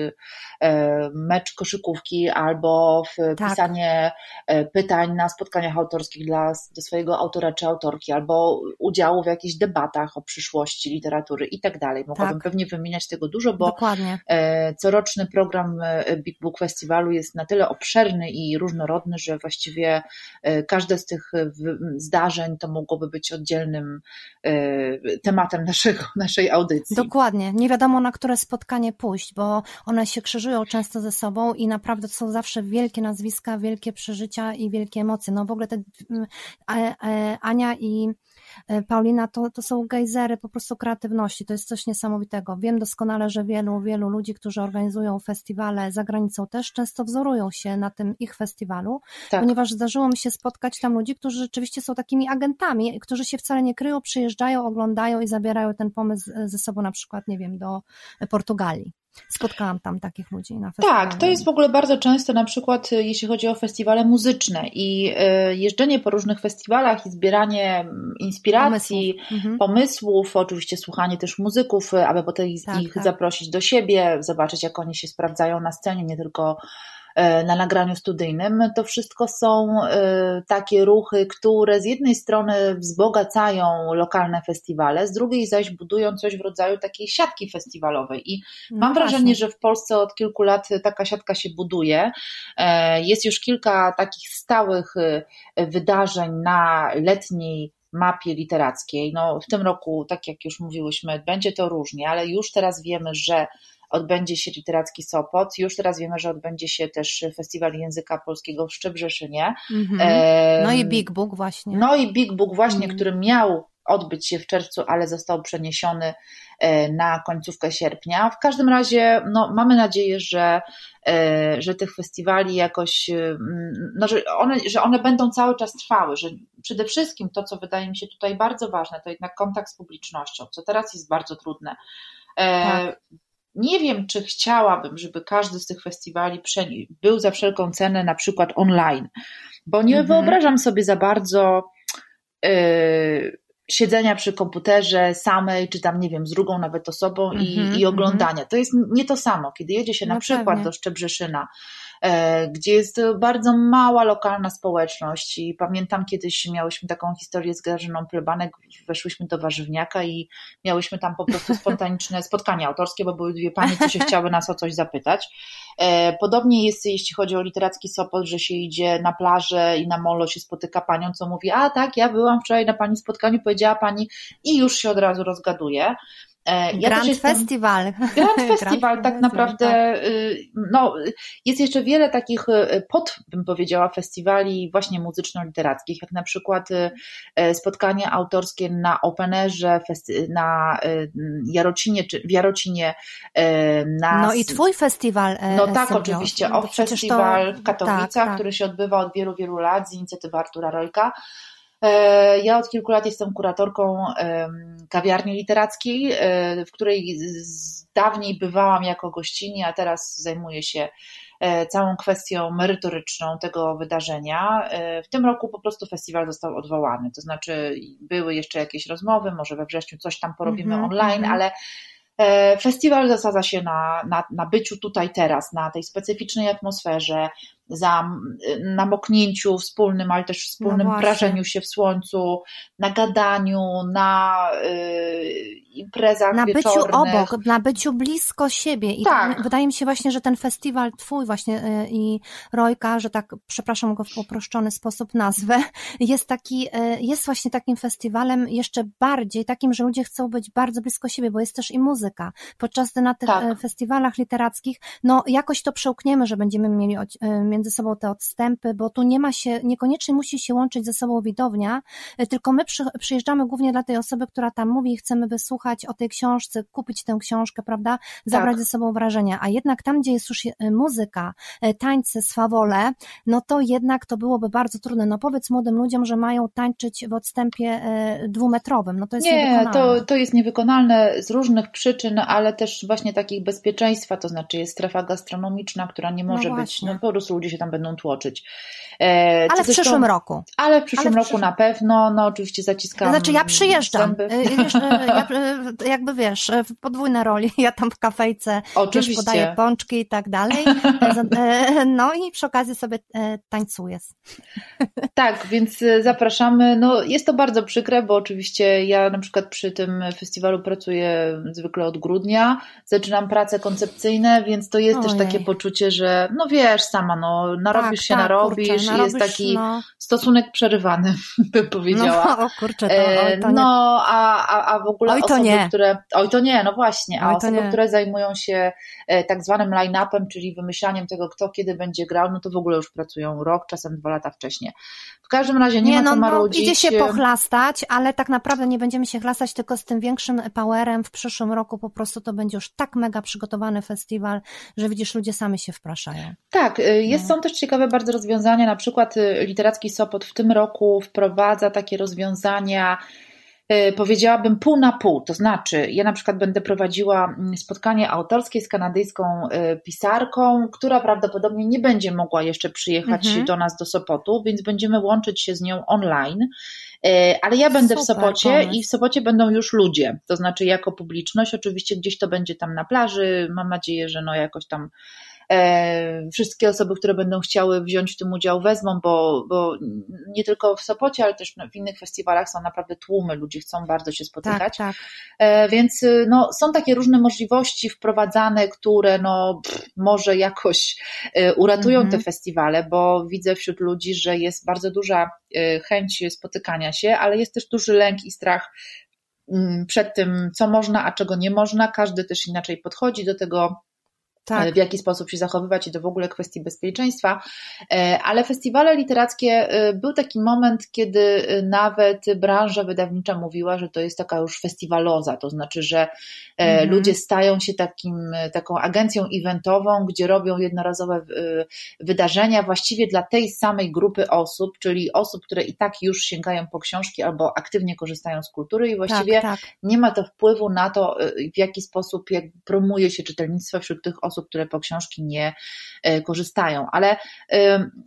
[SPEAKER 3] e, mecz koszykówki albo w tak. pisanie e, pytań na spotkaniach autorskich dla, dla swojego autora czy autorki, albo udziału w jakichś debatach o przyszłości literatury i tak dalej. Mogłabym tak. pewnie wymieniać tego dużo, bo Dokładnie. coroczny program Big Book Festiwalu jest na tyle obszerny i różnorodny, że właściwie e, każde z tych e, zdarzeń to mogłoby być oddzielnym e, tematem naszego, naszej audycji.
[SPEAKER 2] Dokładnie. Nie wiadomo, na które spotkanie pójść, bo one się krzyżują często ze sobą i naprawdę to są zawsze wielkie nazwiska, wielkie przeżycia i wielkie emocje. No w ogóle te Ania i E, Paulina, to, to są gejzery po prostu kreatywności, to jest coś niesamowitego. Wiem doskonale, że wielu, wielu ludzi, którzy organizują festiwale za granicą też często wzorują się na tym ich festiwalu, tak. ponieważ zdarzyło mi się spotkać tam ludzi, którzy rzeczywiście są takimi agentami, którzy się wcale nie kryją, przyjeżdżają, oglądają i zabierają ten pomysł ze sobą na przykład, nie wiem, do Portugalii. Spotkałam tam takich ludzi na festiwalu.
[SPEAKER 3] Tak, to jest w ogóle bardzo często na przykład e, jeśli chodzi o festiwale muzyczne i e, jeżdżenie po różnych festiwalach i zbieranie mm, inspiracji, pomysłów, mhm. pomysłów oczywiście słuchanie też muzyków, e, aby potem tak, ich tak. zaprosić do siebie, zobaczyć jak oni się sprawdzają na scenie, nie tylko na nagraniu studyjnym, to wszystko są e, takie ruchy, które z jednej strony wzbogacają lokalne festiwale, z drugiej zaś budują coś w rodzaju takiej siatki festiwalowej. I no mam właśnie. wrażenie, że w Polsce od kilku lat taka siatka się buduje. E, jest już kilka takich stałych wydarzeń na letniej mapie literackiej. No, w tym roku, tak jak już mówiłyśmy, będzie to różnie, ale już teraz wiemy, że odbędzie się literacki Sopot. Już teraz wiemy, że odbędzie się też Festiwal Języka Polskiego w Szczebrzeszynie. Mm-hmm.
[SPEAKER 2] No i Big Book właśnie.
[SPEAKER 3] No i Big Book właśnie, mm. który miał odbyć się w czerwcu, ale został przeniesiony e, na końcówkę sierpnia. W każdym razie no, mamy nadzieję, że, e, że tych festiwali jakoś, e, no, że, one, że one będą cały czas trwały, że przede wszystkim to, co wydaje mi się tutaj bardzo ważne, to jednak kontakt z publicznością, co teraz jest bardzo trudne. Tak. Nie wiem, czy chciałabym, żeby każdy z tych festiwali był za wszelką cenę na przykład online, bo nie mhm. wyobrażam sobie za bardzo yy, siedzenia przy komputerze samej, czy tam, nie wiem, z drugą nawet osobą i, mhm, i oglądania. Mhm. To jest nie to samo, kiedy jedzie się no na przykład pewnie. do Szczebrzeszyna, gdzie jest bardzo mała lokalna społeczność i pamiętam kiedyś miałyśmy taką historię z Grażyną Plebanek, weszłyśmy do warzywniaka i miałyśmy tam po prostu spontaniczne spotkanie autorskie, bo były dwie panie, co się chciały nas o coś zapytać. E, podobnie jest, jeśli chodzi o literacki Sopot, że się idzie na plażę i na molo się spotyka panią, co mówi, a tak, ja byłam wczoraj na pani spotkaniu, powiedziała pani i już się od razu rozgaduje.
[SPEAKER 2] E, ja Grand jestem... Festival.
[SPEAKER 3] Grand Festival, tak naprawdę. Tak. Y, no, jest jeszcze wiele takich y, pod, bym powiedziała, festiwali właśnie muzyczno-literackich, jak na przykład y, spotkania autorskie na Openerze, na Jarocinie, czy w Jarocinie.
[SPEAKER 2] Na... No i twój festiwal.
[SPEAKER 3] E, no tak, oczywiście. Off Festiwal to... w Katowicach, tak, tak. który się odbywa od wielu, wielu lat z inicjatywy Artura Rojka. E, ja od kilku lat jestem kuratorką kawiarni literackiej, e, w której dawniej bywałam jako gościni, a teraz zajmuję się e, całą kwestią merytoryczną tego wydarzenia. W tym roku po prostu festiwal został odwołany, to znaczy były jeszcze jakieś rozmowy, może we wrześniu coś tam porobimy mm -hmm, online, mm -hmm. ale Festiwal zasadza się na, na, na byciu tutaj teraz, na tej specyficznej atmosferze, za namoknięciu wspólnym, ale też wspólnym no prażeniu się w słońcu, na gadaniu, na y, imprezach
[SPEAKER 2] Na
[SPEAKER 3] wieczornych.
[SPEAKER 2] byciu obok, na byciu blisko siebie. I tak. wydaje mi się właśnie, że ten festiwal twój właśnie y, i Rojka, że tak, przepraszam go w uproszczony sposób nazwę, jest taki, y, jest właśnie takim festiwalem jeszcze bardziej takim, że ludzie chcą być bardzo blisko siebie, bo jest też i muzyka. Podczas na tych tak. Y, festiwalach literackich, no jakoś to przełkniemy, że będziemy mieli między sobą te odstępy, bo tu nie ma się, niekoniecznie musi się łączyć ze sobą widownia, e, tylko my przy, przyjeżdżamy głównie dla tej osoby, która tam mówi i chcemy wysłuchać o tej książce, kupić tę książkę, prawda, zabrać tak. ze sobą wrażenia, a jednak tam, gdzie jest już e, muzyka, e, tańce, swawole, no to jednak to byłoby bardzo trudne. No powiedz młodym ludziom, że mają tańczyć w odstępie dwumetrowym, no to jest
[SPEAKER 3] Nie, to, to jest niewykonalne z różnych przyczyn, ale też właśnie takich bezpieczeństwa, to znaczy jest strefa gastronomiczna, która nie no może no być, no po prostu ludzie się tam będą tłoczyć.
[SPEAKER 2] E, ale w przyszłym roku.
[SPEAKER 3] Ale w przyszłym ale w roku przyszłym... na pewno, no oczywiście zaciskam
[SPEAKER 2] Znaczy ja przyjeżdżam, e, wiesz, e, jakby wiesz, w podwójne roli, ja tam w kafejce oczywiście. wiesz, podaję pączki i tak dalej, no i przy okazji sobie tańcuję.
[SPEAKER 3] Tak, więc zapraszamy, no jest to bardzo przykre, bo oczywiście ja na przykład przy tym festiwalu pracuję zwykle od grudnia, zaczynam prace koncepcyjne, więc to jest Ojej. też takie poczucie, że no wiesz sama, no narobisz tak, się, tak, narobisz kurczę, narobisz, jest taki no. stosunek przerywany, bym powiedziała.
[SPEAKER 2] No, o kurczę, to, oj, to
[SPEAKER 3] No, a, a, a w ogóle oj, osoby, nie. które, oj to nie, no właśnie, a oj, osoby, nie. które zajmują się e, tak zwanym line-upem, czyli wymyślaniem tego, kto kiedy będzie grał, no to w ogóle już pracują rok, czasem dwa lata wcześniej. W każdym razie nie, nie ma co no, marudzić.
[SPEAKER 2] No, idzie się pochlastać, ale tak naprawdę nie będziemy się chlastać tylko z tym większym powerem. W przyszłym roku po prostu to będzie już tak mega przygotowany festiwal, że widzisz, ludzie sami się wpraszają.
[SPEAKER 3] Tak, y, jest, no. Są też ciekawe bardzo rozwiązania, na przykład y, Literacki Sopot w tym roku wprowadza takie rozwiązania, y, powiedziałabym pół na pół, to znaczy ja na przykład będę prowadziła mm, spotkanie autorskie z kanadyjską y, pisarką, która prawdopodobnie nie będzie mogła jeszcze przyjechać mhm. do nas do Sopotu, więc będziemy łączyć się z nią online. Ale ja będę Super, w Sopocie pomysł. i w Sopocie będą już ludzie, to znaczy jako publiczność, oczywiście gdzieś to będzie tam na plaży, mam nadzieję, że no jakoś tam wszystkie osoby, które będą chciały wziąć w tym udział, wezmą, bo, bo nie tylko w Sopocie, ale też w innych festiwalach są naprawdę tłumy, ludzie chcą bardzo się spotykać. Tak, tak. E, więc no, są takie różne możliwości wprowadzane, które no, pff, może jakoś e, uratują mhm. te festiwale, bo widzę wśród ludzi, że jest bardzo duża chęć spotykania się, ale jest też duży lęk i strach mm, przed tym, co można, a czego nie można. Każdy też inaczej podchodzi do tego tak. w jaki sposób się zachowywać i to w ogóle kwestii bezpieczeństwa. E, ale festiwale literackie e, był taki moment, kiedy e, nawet branża wydawnicza mówiła, że to jest taka już festiwaloza, to znaczy, że mhm. ludzie stają się takim, taką agencją eventową, gdzie robią jednorazowe wydarzenia właściwie dla tej samej grupy osób, czyli osób, które i tak już sięgają po książki albo aktywnie korzystają z kultury i właściwie tak, tak. nie ma to wpływu na to, w jaki sposób jak promuje się czytelnictwo wśród tych osób, osób, które po książki nie e, korzystają. Ale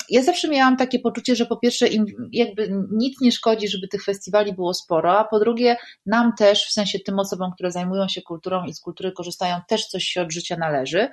[SPEAKER 3] ja zawsze miałam takie poczucie, że po pierwsze im jakby nic nie szkodzi, żeby tych festiwali było sporo, a po drugie nam też, w sensie tym osobom, które zajmują się kulturą i z kultury korzystają, też coś się od życia należy.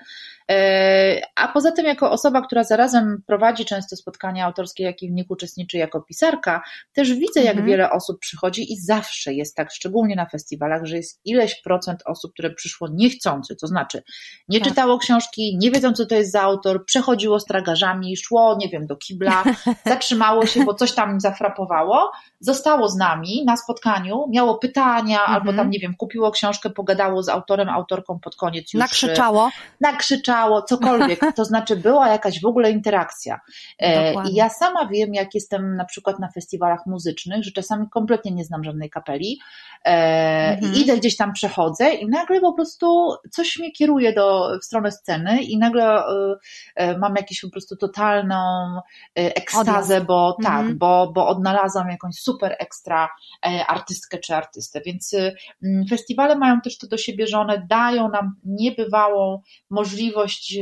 [SPEAKER 3] E, a poza tym, jako osoba, która zarazem prowadzi często spotkania autorskie, jak i w nich uczestniczy jako pisarka, też widzę, jak mhm. wiele osób przychodzi i zawsze jest tak, szczególnie na festiwalach, że jest ileś procent osób, które przyszło niechcący, to znaczy nie tak. czytało książki, nie wiedząc, co to jest za autor, przechodziło z tragarzami, szło, nie wiem, do kibla, zatrzymało się, bo coś tam im zafrapowało, zostało z nami na spotkaniu, miało pytania, mhm. albo tam, nie wiem, kupiło książkę, pogadało z autorem, autorką pod koniec już.
[SPEAKER 2] Nakrzyczało.
[SPEAKER 3] Nakrzyczało, cokolwiek. To znaczy była jakaś w ogóle interakcja. E, I ja sama wiem, jak jestem na przykład na festiwalach muzycznych, że czasami kompletnie nie znam żadnej kapeli, E, mhm. idę gdzieś tam, przechodzę i nagle po prostu coś mnie kieruje do, w stronę sceny i nagle e, e, mam jakąś po prostu totalną ekstazę, bo tak, mhm. bo, bo odnalazłam jakąś super ekstra artystkę czy artystę, więc festiwale mają też to do siebie, że one dają nam niebywałą możliwość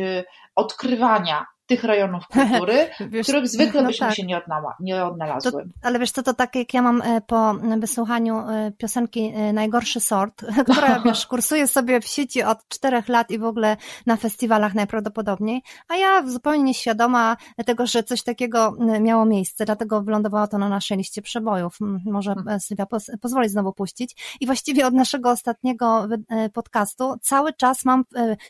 [SPEAKER 3] odkrywania tych rejonów kultury, wiesz, których zwykle no byśmy tak. się nie, odnała, nie odnalazły. To,
[SPEAKER 2] ale wiesz co, to tak jak ja mam e, po wysłuchaniu e, piosenki e, Najgorszy Sort, która wiesz, kursuje sobie w sieci od czterech lat i w ogóle na festiwalach najprawdopodobniej, a ja zupełnie nieświadoma tego, że coś takiego miało miejsce, dlatego wylądowało to na naszej liście przebojów. Może hmm. Sylwia poz, pozwoli znowu puścić. I właściwie od naszego ostatniego podcastu cały czas mam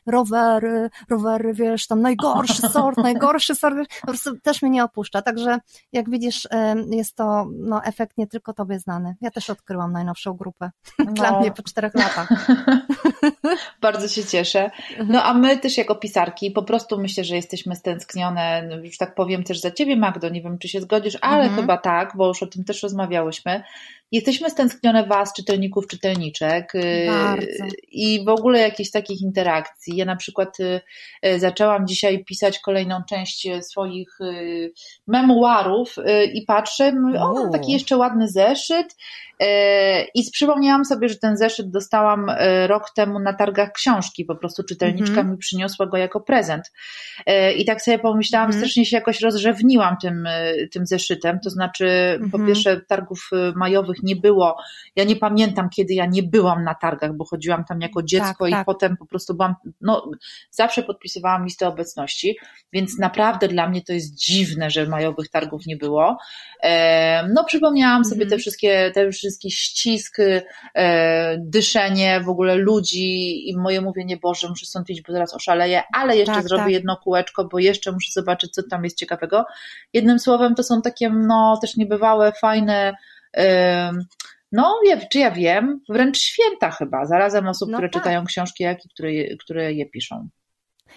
[SPEAKER 2] rowery, rowery, wiesz, tam najgorszy sort, najgorszy serwer po prostu też mnie nie opuszcza. Także jak widzisz, jest to no, efekt nie tylko tobie znany. Ja też odkryłam najnowszą grupę. No. Dla mnie po czterech latach.
[SPEAKER 3] Bardzo się cieszę. No a my też jako pisarki po prostu myślę, że jesteśmy stęsknione, już tak powiem też za ciebie Magdo, nie wiem czy się zgodzisz, ale mhm. chyba tak, bo już o tym też rozmawiałyśmy. Jesteśmy stęsknione Was, czytelników, czytelniczek y, Bardzo. i w ogóle jakichś takich interakcji. Ja na przykład y, y, zaczęłam dzisiaj pisać kolejną część swoich memuarów i patrzę, o, mam taki jeszcze ładny zeszyt i przypomniałam sobie, że ten zeszyt dostałam rok temu na targach książki, po prostu czytelniczka mm mi przyniosła go jako prezent. I tak sobie pomyślałam, mm strasznie się jakoś rozrzewniłam tym, tym zeszytem, to znaczy mm po mhm. pierwsze targów majowych nie było. Ja nie pamiętam, kiedy ja nie byłam na targach, bo chodziłam tam jako dziecko tak, i tak. potem po prostu byłam, no zawsze podpisywałam listę obecności, więc naprawdę dla mnie to jest dziwne, że majowych targów nie było. No przypomniałam sobie mhm. te wszystkie, te wszystkie ścisk, e, dyszenie w ogóle ludzi i moje mówienie, Boże, muszę stąd iść, bo zaraz oszaleję, ale jeszcze tak, zrobię tak. jedno kółeczko, bo jeszcze muszę zobaczyć, co tam jest ciekawego. Jednym słowem, to są takie, no, też niebywałe, fajne, no, czy ja wiem, wręcz święta chyba, zarazem osób, no które tak. czytają książki, jak i które, które je piszą.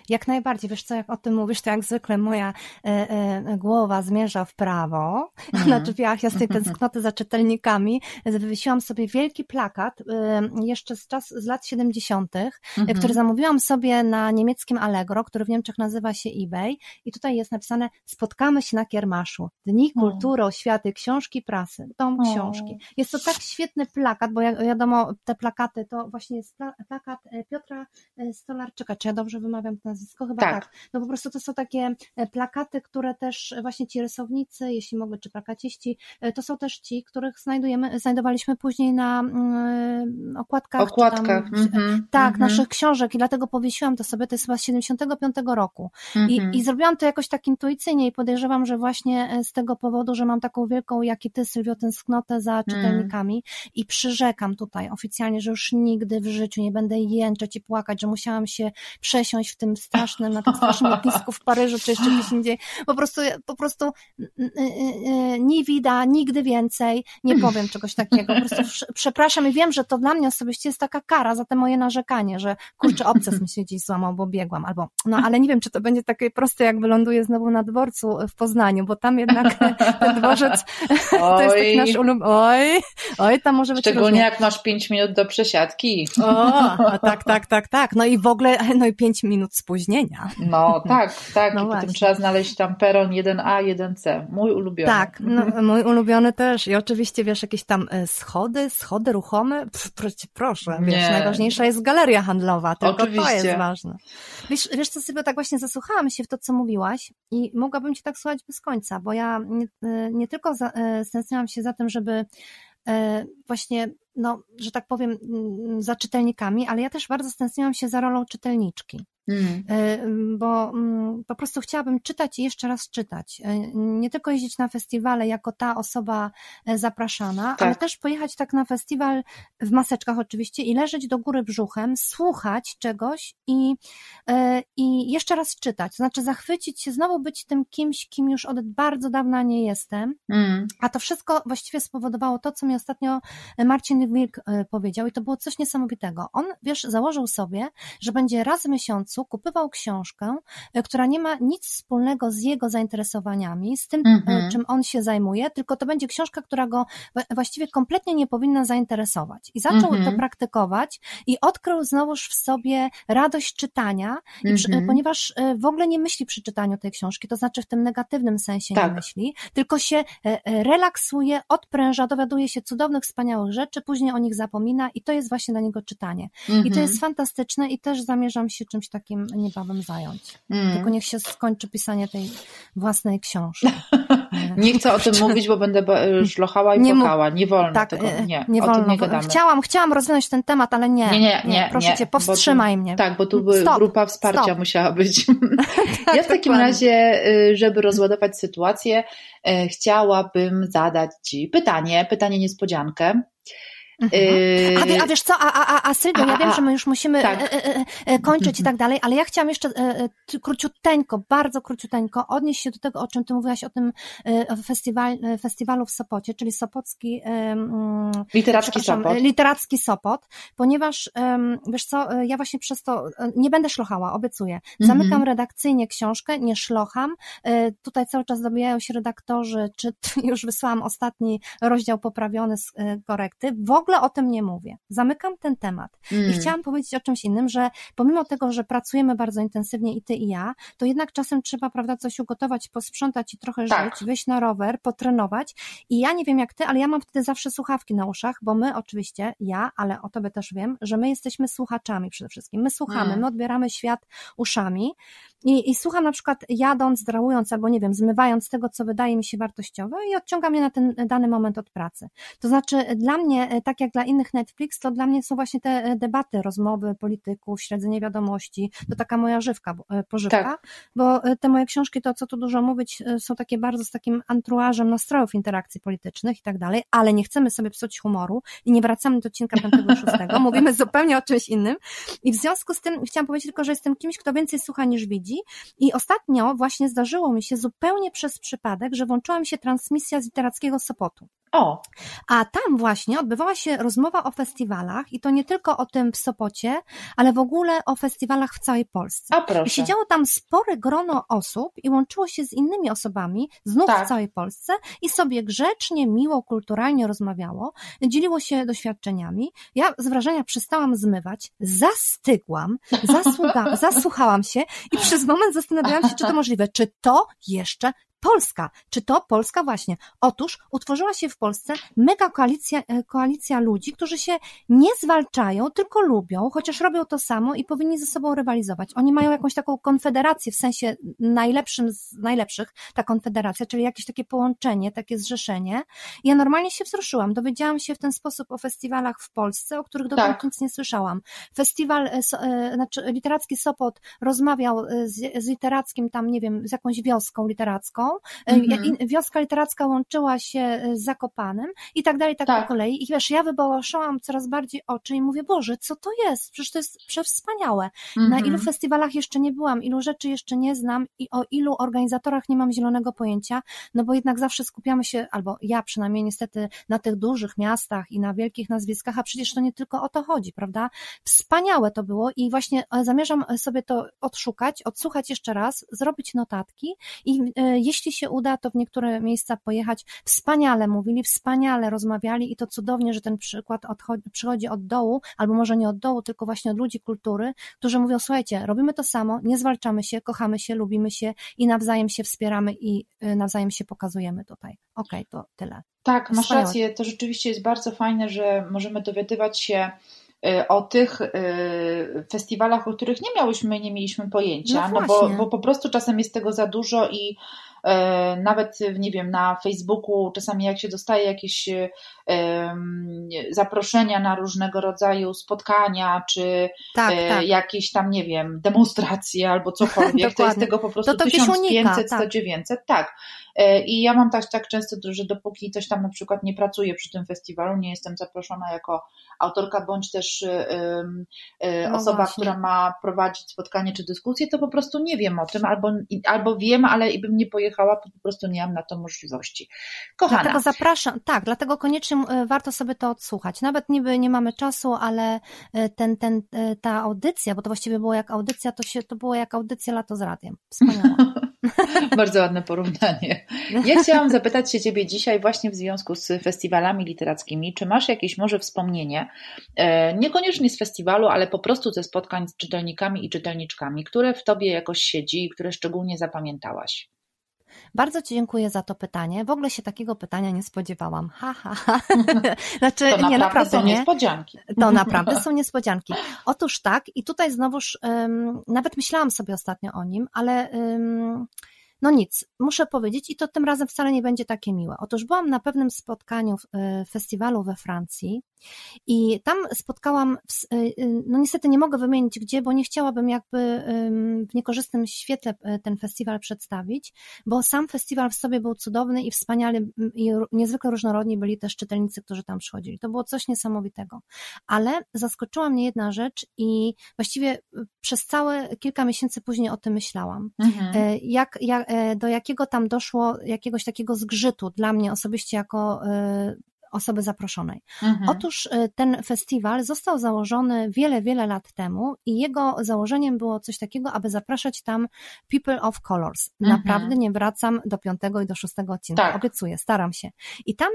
[SPEAKER 2] Jak najbardziej, wiesz co, jak o tym mówisz, to jak zwykle moja e, e, głowa zmierza w prawo, mm. na drzwiach ja z tej tęsknoty za czytelnikami. Wywiesiłam sobie wielki plakat e, jeszcze z, czas, z lat 70., mm -hmm. który zamówiłam sobie na niemieckim Allegro, który w Niemczech nazywa się eBay. I tutaj jest napisane spotkamy się na Kiermaszu, Dni Kultury, Oświaty, Książki, Prasy, Dom Książki. Jest to tak świetny plakat, bo jak wiadomo, te plakaty to właśnie jest plakat e, Piotra e, Stolarczyka, czy ja dobrze wymawiam nazwisko? Chyba tak. tak. No po prostu to są takie e, plakaty, które też właśnie ci rysownicy, jeśli mogę, czy plakaciści, e, to są też ci, których znajdujemy, znajdowaliśmy później na mm, okładkach.
[SPEAKER 3] Okładkach.
[SPEAKER 2] Tam, mm-hmm, tak, mm-hmm. naszych książek i dlatego powiesiłam to sobie, to jest chyba z 75 roku. Mm-hmm. I, mhm. I zrobiłam to jakoś tak intuicyjnie i podejrzewam, że właśnie e, z tego powodu, że mam taką wielką, jak i ty, Sylwio, tęsknotę za mm. czytelnikami i przyrzekam tutaj oficjalnie, że już nigdy w życiu nie będę jęczeć i płakać, że musiałam się przesiąść w tym strasznym, na tym strasznym lotnisku w Paryżu, czy jeszcze gdzieś indziej. Po prostu, po prostu nie wida, nigdy więcej, nie powiem czegoś takiego. Po prostu przepraszam i wiem, że to dla mnie osobiście jest taka kara za te moje narzekanie, że kurczę, obces mi się gdzieś złamał, bo biegłam, albo, no ale nie wiem, czy to będzie takie proste, jak wyląduję znowu na dworcu w Poznaniu, bo tam jednak ten dworzec to jest taki nasz ulubiony, oj, oj, tam może być
[SPEAKER 3] Szczególnie różnie. jak masz pięć minut do przesiadki.
[SPEAKER 2] O, tak, tak, tak, tak, no i w ogóle, no i pięć minut spóźnienia.
[SPEAKER 3] No tak, tak. No I właśnie. potem trzeba znaleźć tam peron 1A, 1C. Mój ulubiony.
[SPEAKER 2] Tak, no, mój ulubiony też. I oczywiście wiesz, jakieś tam e, schody, schody ruchome. Pff, proszę, wiesz, Nie. najważniejsza jest galeria handlowa, tylko oczywiście. to jest ważne. Wiesz, wiesz co sobie tak właśnie zasłuchałam się w to, co mówiłaś i mogłabym Cię tak słuchać bez końca, bo ja nie, e, nie tylko za, e, stęskniłam się za tym, żeby właśnie, no, że tak powiem, za czytelnikami, ale ja też bardzo stęskniłam się za rolą czytelniczki. Mm. bo mm, po prostu chciałabym czytać i jeszcze raz czytać. Nie tylko jeździć na festiwale jako ta osoba zapraszana, tak. ale też pojechać tak na festiwal w maseczkach oczywiście i leżeć do góry brzuchem, słuchać czegoś i, i jeszcze raz czytać. Znaczy zachwycić się, znowu być tym kimś, kim już od bardzo dawna nie jestem. Mm. A to wszystko właściwie spowodowało to, co mi ostatnio Marcin Wilk powiedział i to było coś niesamowitego. On, wiesz, założył sobie, że będzie raz w miesiącu kupywał książkę, e, która nie ma nic wspólnego z jego zainteresowaniami, z tym, mm-hmm. czym on się zajmuje, tylko to będzie książka, która go właściwie kompletnie nie powinna zainteresować. I zaczął mm-hmm. to praktykować i odkrył znowuż w sobie radość czytania, mm-hmm. ponieważ e, w ogóle nie myśli przy czytaniu tej książki, to znaczy w tym negatywnym sensie tak. nie myśli, tylko się relaksuje, odpręża, dowiaduje się cudownych, wspaniałych rzeczy, później o nich zapomina i to jest właśnie dla niego czytanie. I to jest mhm. fantastyczne i też zamierzam się czymś takim niebawem zająć. Mm. Tylko niech się skończy pisanie tej własnej książki.
[SPEAKER 3] nie chcę o tym mówić, bo będę szlochała i nie płakała. Nie wolno tak, tego, e, nie, nie wolno. Nie
[SPEAKER 2] chciałam, chciałam rozwinąć ten temat, ale nie. Nie, nie, nie. proszę nie, cię, powstrzymaj
[SPEAKER 3] tu,
[SPEAKER 2] mnie.
[SPEAKER 3] Tak, bo tu stop, grupa wsparcia stop. musiała być. tak, ja w takim dokładnie. razie, y, żeby rozładować sytuację, chciałabym zadać Ci pytanie, pytanie niespodziankę.
[SPEAKER 2] Mhm. A, a, wiesz co, a, a, a Sylwia, ja wiem, że my już musimy tak. E, e, e, kończyć i tak dalej, ale ja chciałam jeszcze króciuteńko, bardzo króciuteńko odnieść się do tego, o czym ty mówiłaś, o tym festiwal, festiwalu w Sopocie, czyli Sopocki
[SPEAKER 3] Literacki Sopot.
[SPEAKER 2] Literacki Sopot, ponieważ wiesz co, ja właśnie przez to nie będę szlochała, obiecuję. Zamykam mhm. redakcyjnie książkę, nie szlocham. Tutaj cały czas dobijają się redaktorzy, czy już wysłałam ostatni rozdział poprawiony z korekty. W ogóle ogóle o tym nie mówię. Zamykam ten temat. Mm. I chciałam powiedzieć o czymś innym, że pomimo tego, że pracujemy bardzo intensywnie i ty i ja, to jednak czasem trzeba, prawda, coś ugotować, posprzątać i trochę tak. żyć, wyjść na rower, potrenować. I ja nie wiem jak ty, ale ja mam wtedy zawsze słuchawki na uszach, bo my oczywiście, ja, ale o tobie też wiem, że my jesteśmy słuchaczami przede wszystkim. My słuchamy, mm. my odbieramy świat uszami. I, I słucham na przykład jadąc, drałując, albo nie wiem, zmywając tego, co wydaje mi się wartościowe i odciąga mnie na ten dany moment od pracy. To znaczy, dla mnie, tak jak dla innych Netflix, to dla mnie są właśnie te debaty, rozmowy polityków, śledzenie wiadomości, to taka moja żywka, e, pożywka, tak. bo e, te moje książki, to co tu dużo mówić, e, są takie bardzo z takim antruażem nastrojów interakcji politycznych i tak dalej, ale nie chcemy sobie psuć humoru i nie wracamy do odcinka 5-6, mówimy zupełnie o czymś innym i w związku z tym chciałam powiedzieć tylko, że jestem kimś, kto więcej słucha niż widzi, ludzi. I ostatnio właśnie zdarzyło mi się zupełnie przez przypadek, że włączyła mi się transmisja z literackiego Sopotu.
[SPEAKER 3] O.
[SPEAKER 2] A tam właśnie odbywała się rozmowa o festiwalach i to nie tylko o tym w Sopocie, ale w ogóle o festiwalach w całej Polsce.
[SPEAKER 3] A proszę.
[SPEAKER 2] I siedziało tam spore grono osób i łączyło się z innymi osobami, znów tak. w całej Polsce i sobie grzecznie, miło, kulturalnie rozmawiało, dzieliło się doświadczeniami. Ja z wrażenia przestałam zmywać, zastygłam, zasługa, zasłuchałam się i przez moment zastanawiałam się, czy to możliwe, czy to jeszcze Polska. Czy to Polska właśnie? Otóż utworzyła się w Polsce mega koalicja, e, koalicja ludzi, którzy się nie zwalczają, tylko lubią, chociaż robią to samo i powinni ze sobą rywalizować. Oni mają jakąś taką konfederację w sensie najlepszym z najlepszych, ta konfederacja, czyli jakieś takie połączenie, takie zrzeszenie. Ja normalnie się wzruszyłam. Dowiedziałam się w ten sposób o festiwalach w Polsce, o których dotąd tak. nic nie słyszałam. Festiwal, e, e, znaczy literacki Sopot rozmawiał z, z literackim tam, nie wiem, z jakąś wioską literacką, Mhm. Wioska literacka łączyła się e, z Zakopanem i tak dalej, tak, tak. po kolei. I wiesz, ja wybałaszałam coraz bardziej oczy i mówię, Boże, co to jest? Przecież to jest przewspaniałe. Mhm. Na ilu festiwalach jeszcze nie byłam, ilu rzeczy jeszcze nie znam i o ilu organizatorach nie mam zielonego pojęcia, no bo jednak zawsze skupiamy się, albo ja przynajmniej niestety, na tych dużych miastach i na wielkich nazwiskach, a przecież to nie tylko o to chodzi, prawda? Wspaniałe to było i właśnie e, zamierzam sobie to odszukać, odsłuchać jeszcze raz, zrobić notatki i e, jeśli jeśli się uda, to w niektóre miejsca pojechać. Wspaniale mówili, wspaniale rozmawiali i to cudownie, że ten przykład odchodzi, przychodzi od dołu, albo może nie od dołu, tylko właśnie od ludzi kultury, którzy mówią, słuchajcie, robimy to samo, nie zwalczamy się, kochamy się, lubimy się i nawzajem się wspieramy i y, nawzajem się pokazujemy tutaj. Okej, okay, to tyle.
[SPEAKER 3] Tak, masz rację. To rzeczywiście jest bardzo fajne, że możemy dowiadywać się y, o tych y, festiwalach, o których nie miałyśmy, nie mieliśmy pojęcia, no, no bo, bo po prostu czasem jest tego za dużo i nawet, nie wiem, na Facebooku czasami jak się dostaje jakieś zaproszenia na różnego rodzaju spotkania, czy tak, tak. jakieś tam, nie wiem, demonstracje albo cokolwiek, to jest tego po prostu to to 1500, 100, 900, tak. I ja mam tak, tak często, że dopóki coś tam na przykład nie pracuję przy tym festiwalu, nie jestem zaproszona jako autorka, bądź też no osoba, właśnie. która ma prowadzić spotkanie czy dyskusję, to po prostu nie wiem o tym, albo, albo wiem, ale i bym nie pojechała, to po prostu nie mam na to możliwości. Kochana.
[SPEAKER 2] Dlatego zapraszam, tak, dlatego koniecznie e, warto sobie to odsłuchać. Nawet niby nie mamy czasu, ale e, ten, ten, e, ta audycja, bo to właściwie było jak audycja, to, się, to było jak audycja lato z radiem. Wspaniałe.
[SPEAKER 3] Bardzo ładne porównanie. Ja chciałam zapytać się Ciebie dzisiaj właśnie w związku z festiwalami literackimi, czy masz jakieś może wspomnienie, niekoniecznie z festiwalu, ale po prostu ze spotkań z czytelnikami i czytelniczkami, które w Tobie jakoś siedzi i które szczególnie zapamiętałaś?
[SPEAKER 2] Bardzo Ci dziękuję za to pytanie. W ogóle się takiego pytania nie spodziewałam. Ha, ha, ha.
[SPEAKER 3] Znaczy, to naprawdę nie, naprawdę są nie. niespodzianki.
[SPEAKER 2] To naprawdę są niespodzianki. Otóż tak, i tutaj znowuż um, nawet myślałam sobie ostatnio o nim, ale um, no nic, muszę powiedzieć, i to tym razem wcale nie będzie takie miłe. Otóż byłam na pewnym spotkaniu e, festiwalu we Francji i tam spotkałam, e, e, no niestety nie mogę wymienić gdzie, bo nie chciałabym jakby w niekorzystnym świetle ten festiwal przedstawić, bo sam festiwal w sobie był cudowny i wspaniały i niezwykle różnorodni byli też czytelnicy, którzy tam przychodzili. To było coś niesamowitego. Ale zaskoczyła mnie jedna rzecz i właściwie przez całe kilka miesięcy później o tym myślałam. Mhm. Jak, jak, do jakiego tam doszło jakiegoś takiego zgrzytu dla mnie osobiście jako osoby zaproszonej. Mhm. Otóż e, ten festiwal został założony wiele, wiele lat temu i jego założeniem było coś takiego, aby zapraszać tam people of colors. Mhm. Naprawdę nie wracam do piątego i do szóstego odcinka. Tak. Obiecuję, staram się. I tam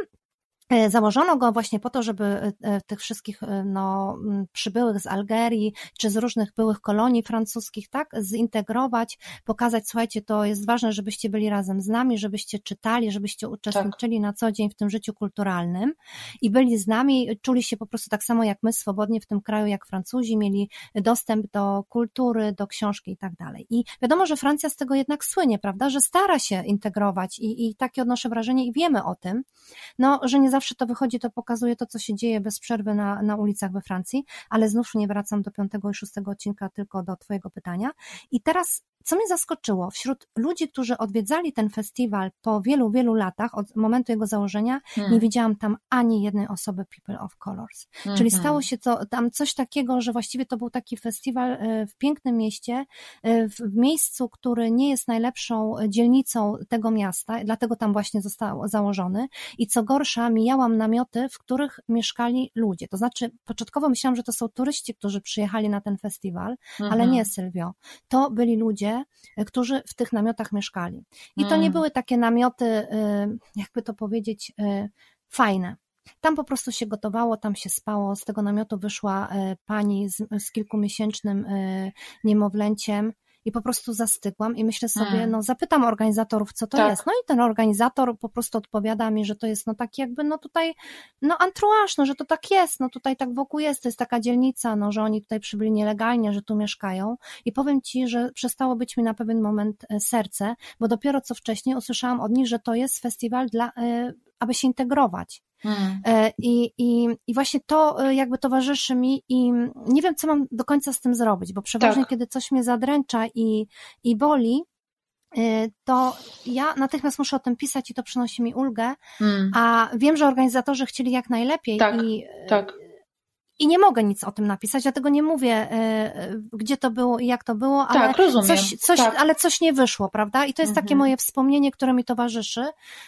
[SPEAKER 2] założono go właśnie po to, żeby e, e, tych wszystkich no, przybyłych z Algerii czy z różnych byłych kolonii francuskich, tak, zintegrować, pokazać, słuchajcie, to jest ważne, żebyście byli razem z nami, żebyście czytali, żebyście uczestniczyli tak. na co dzień w tym życiu kulturalnym i byli z nami, czuli się po prostu tak samo jak my swobodnie w tym kraju, jak Francuzi, mieli dostęp do kultury, do książki i tak dalej. I wiadomo, że Francja z tego jednak słynie, prawda, że stara się integrować i, i takie odnoszę wrażenie i wiemy o tym, no, że nie zawsze to wychodzi, to pokazuje to, co się dzieje bez przerwy na, na ulicach we Francji, ale znów nie wracam do piątego i szóstego odcinka, tylko do Twojego pytania. I teraz co mnie zaskoczyło, wśród ludzi, którzy odwiedzali ten festiwal po wielu, wielu latach, od momentu jego założenia, hmm. nie widziałam tam ani jednej osoby People of Colors. Hmm. Czyli stało się to, tam coś takiego, że właściwie to był taki festiwal e, w pięknym mieście, e, w miejscu, który nie jest najlepszą dzielnicą tego miasta, dlatego tam właśnie został założony. I co gorsza, mijałam namioty, w których mieszkali ludzie. To znaczy, początkowo myślałam, że to są turyści, którzy przyjechali na ten festiwal, ale mhm. nie, Sylwio. To byli ludzie, którzy w tych namiotach mieszkali. I to nie mm. były takie namioty, y, jakby to powiedzieć, y, fajne. Tam po prostu się gotowało, tam się spało. Z tego namiotu wyszła pani z, z kilkumiesięcznym niemowlęciem i po prostu zastygłam i myślę sobie, hmm. no zapytam organizatorów, co to tak. jest. No i ten organizator po prostu odpowiada mi, że to jest no tak jakby, no tutaj, no entourage, no że to tak jest, no tutaj tak wokół jest, to jest taka dzielnica, no że oni tutaj przybyli nielegalnie, że tu mieszkają i powiem Ci, że przestało być mi na pewien moment e, serce, bo dopiero co wcześniej usłyszałam od nich, że to jest festiwal dla, e, aby się integrować. Hmm. E, I, i, I właśnie to e, jakby towarzyszy mi i nie wiem, co mam do końca z tym zrobić, bo przeważnie, tak. kiedy coś mnie zadręcza i, i boli, e, to ja natychmiast muszę o tym pisać i to przynosi mi ulgę, hmm. a wiem, że organizatorzy chcieli jak najlepiej
[SPEAKER 3] tak,
[SPEAKER 2] i
[SPEAKER 3] tak
[SPEAKER 2] i nie mogę nic o tym napisać, dlatego nie mówię, e, e, gdzie to było i jak to było, ale,
[SPEAKER 3] tak, rozumiem.
[SPEAKER 2] Coś, coś, tak. ale coś nie wyszło, prawda? I to jest mhm. takie moje wspomnienie, które mi towarzyszy.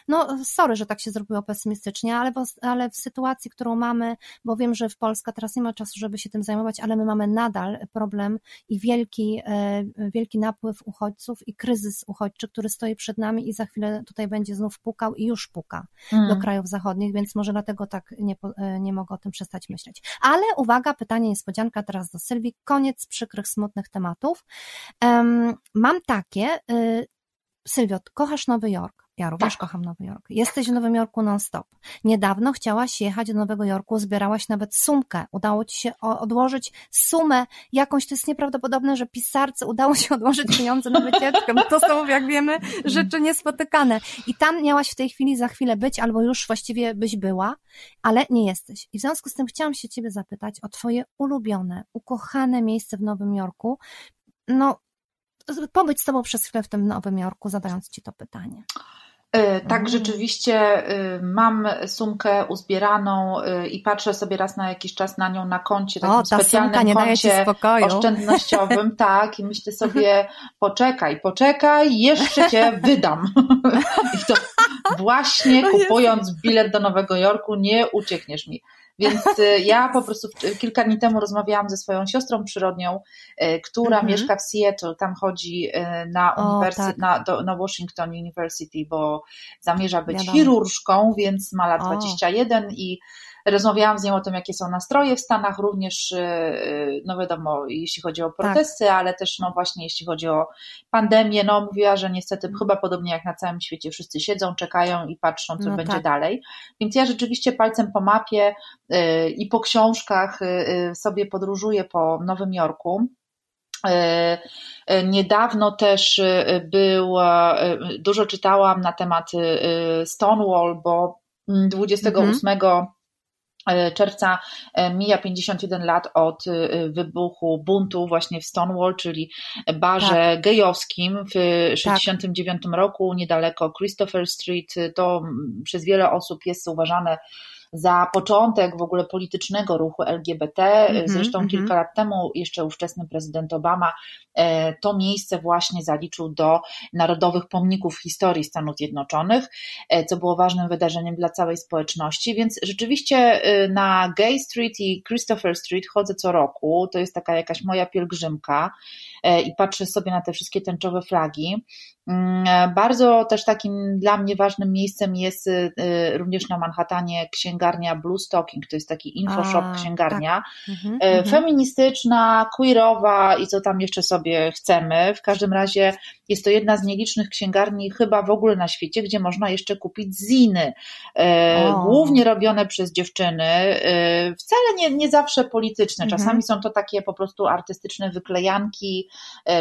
[SPEAKER 2] No, sorry, że tak się zrobiło pesymistycznie, ale, ale w sytuacji, którą mamy, bo wiem, że w Polska teraz nie ma czasu, żeby się tym zajmować, ale my mamy nadal problem i wielki, e, wielki napływ uchodźców i kryzys uchodźczy, który stoi przed nami i za chwilę tutaj będzie znów pukał i już puka mhm. do krajów zachodnich, więc może dlatego tak nie, nie mogę o tym przestać myśleć. Ale ale uwaga, pytanie niespodzianka teraz do Sylwii. Koniec przykrych, smutnych tematów. Um, mam takie. Y, Sylwio, kochasz Nowy Jork. Ja również tak. kocham Nowy Jork. Jesteś w Nowym Jorku non-stop. Niedawno chciałaś jechać do Nowego Jorku, zbierałaś nawet sumkę. Udało ci się odłożyć sumę jakąś. To jest nieprawdopodobne, że pisarce udało się odłożyć pieniądze na wycieczkę. To są, jak wiemy, rzeczy niespotykane. I tam miałaś w tej chwili za chwilę być, albo już właściwie byś była, ale nie jesteś. I w związku z tym chciałam się ciebie zapytać o twoje ulubione, ukochane miejsce w Nowym Jorku. No, pobyć z tobą przez chwilę w tym Nowym Jorku, zadając ci to pytanie.
[SPEAKER 3] E, tak, mm. rzeczywiście e, mam sumkę uzbieraną e, i patrzę sobie raz na jakiś czas na nią na koncie, takim o, specjalnym koncie oszczędnościowym, tak, i myślę sobie, poczekaj, poczekaj, jeszcze cię wydam. I to właśnie kupując bilet do Nowego Jorku nie uciekniesz mi. Więc y, ja po prostu kilka dni temu rozmawiałam ze swoją siostrą przyrodnią, y, która mhm. mieszka w Seattle, tam chodzi y, na, uniwersytet, tak. na, do, na Washington University, bo zamierza być Wiadomo. chirurżką, więc ma lat o. 21 i Rozmawiałam z nią o tym, jakie są nastroje w Stanach, również, y, y, no wiadomo, jeśli chodzi o protesty, tak. ale też, no właśnie, jeśli chodzi o pandemię, no mówiła, że niestety chyba podobnie jak na całym świecie wszyscy siedzą, czekają i patrzą, co no będzie tak. dalej. Więc ja rzeczywiście palcem po mapie y, i po książkach sobie podróżuję po Nowym Jorku. Niedawno też był, dużo czytałam na temat Stonewall, bo 28 mhm. E, czerwca e, mija 51 lat od e, wybuchu buntu właśnie w Stonewall, czyli barze tak. gejowskim w 69 tak. roku niedaleko Christopher Street. To przez wiele osób jest uważane za początek w ogóle politycznego ruchu LGBT. Mm -hmm, Zresztą mm -hmm. kilka lat temu jeszcze ówczesny prezydent Obama e, to miejsce właśnie zaliczył do Narodowych Pomników Historii Stanów Zjednoczonych, e, co było ważnym wydarzeniem dla całej społeczności, więc rzeczywiście e, na Gay Street i Christopher Street chodzę co roku, to jest taka jakaś moja pielgrzymka i patrzę sobie na te wszystkie tęczowe flagi. Mm, bardzo też takim dla mnie ważnym miejscem jest y, również na Manhattanie księgarnia Blue Stocking, to jest taki infoshop A, księgarnia, tak. mhm, e, mhm. feministyczna, queerowa i co tam jeszcze sobie chcemy. W każdym razie jest to jedna z nielicznych księgarni chyba w ogóle na świecie, gdzie można jeszcze kupić ziny, e, o. głównie robione przez dziewczyny, e, wcale nie, nie zawsze polityczne, mhm. czasami są to takie po prostu artystyczne wyklejanki,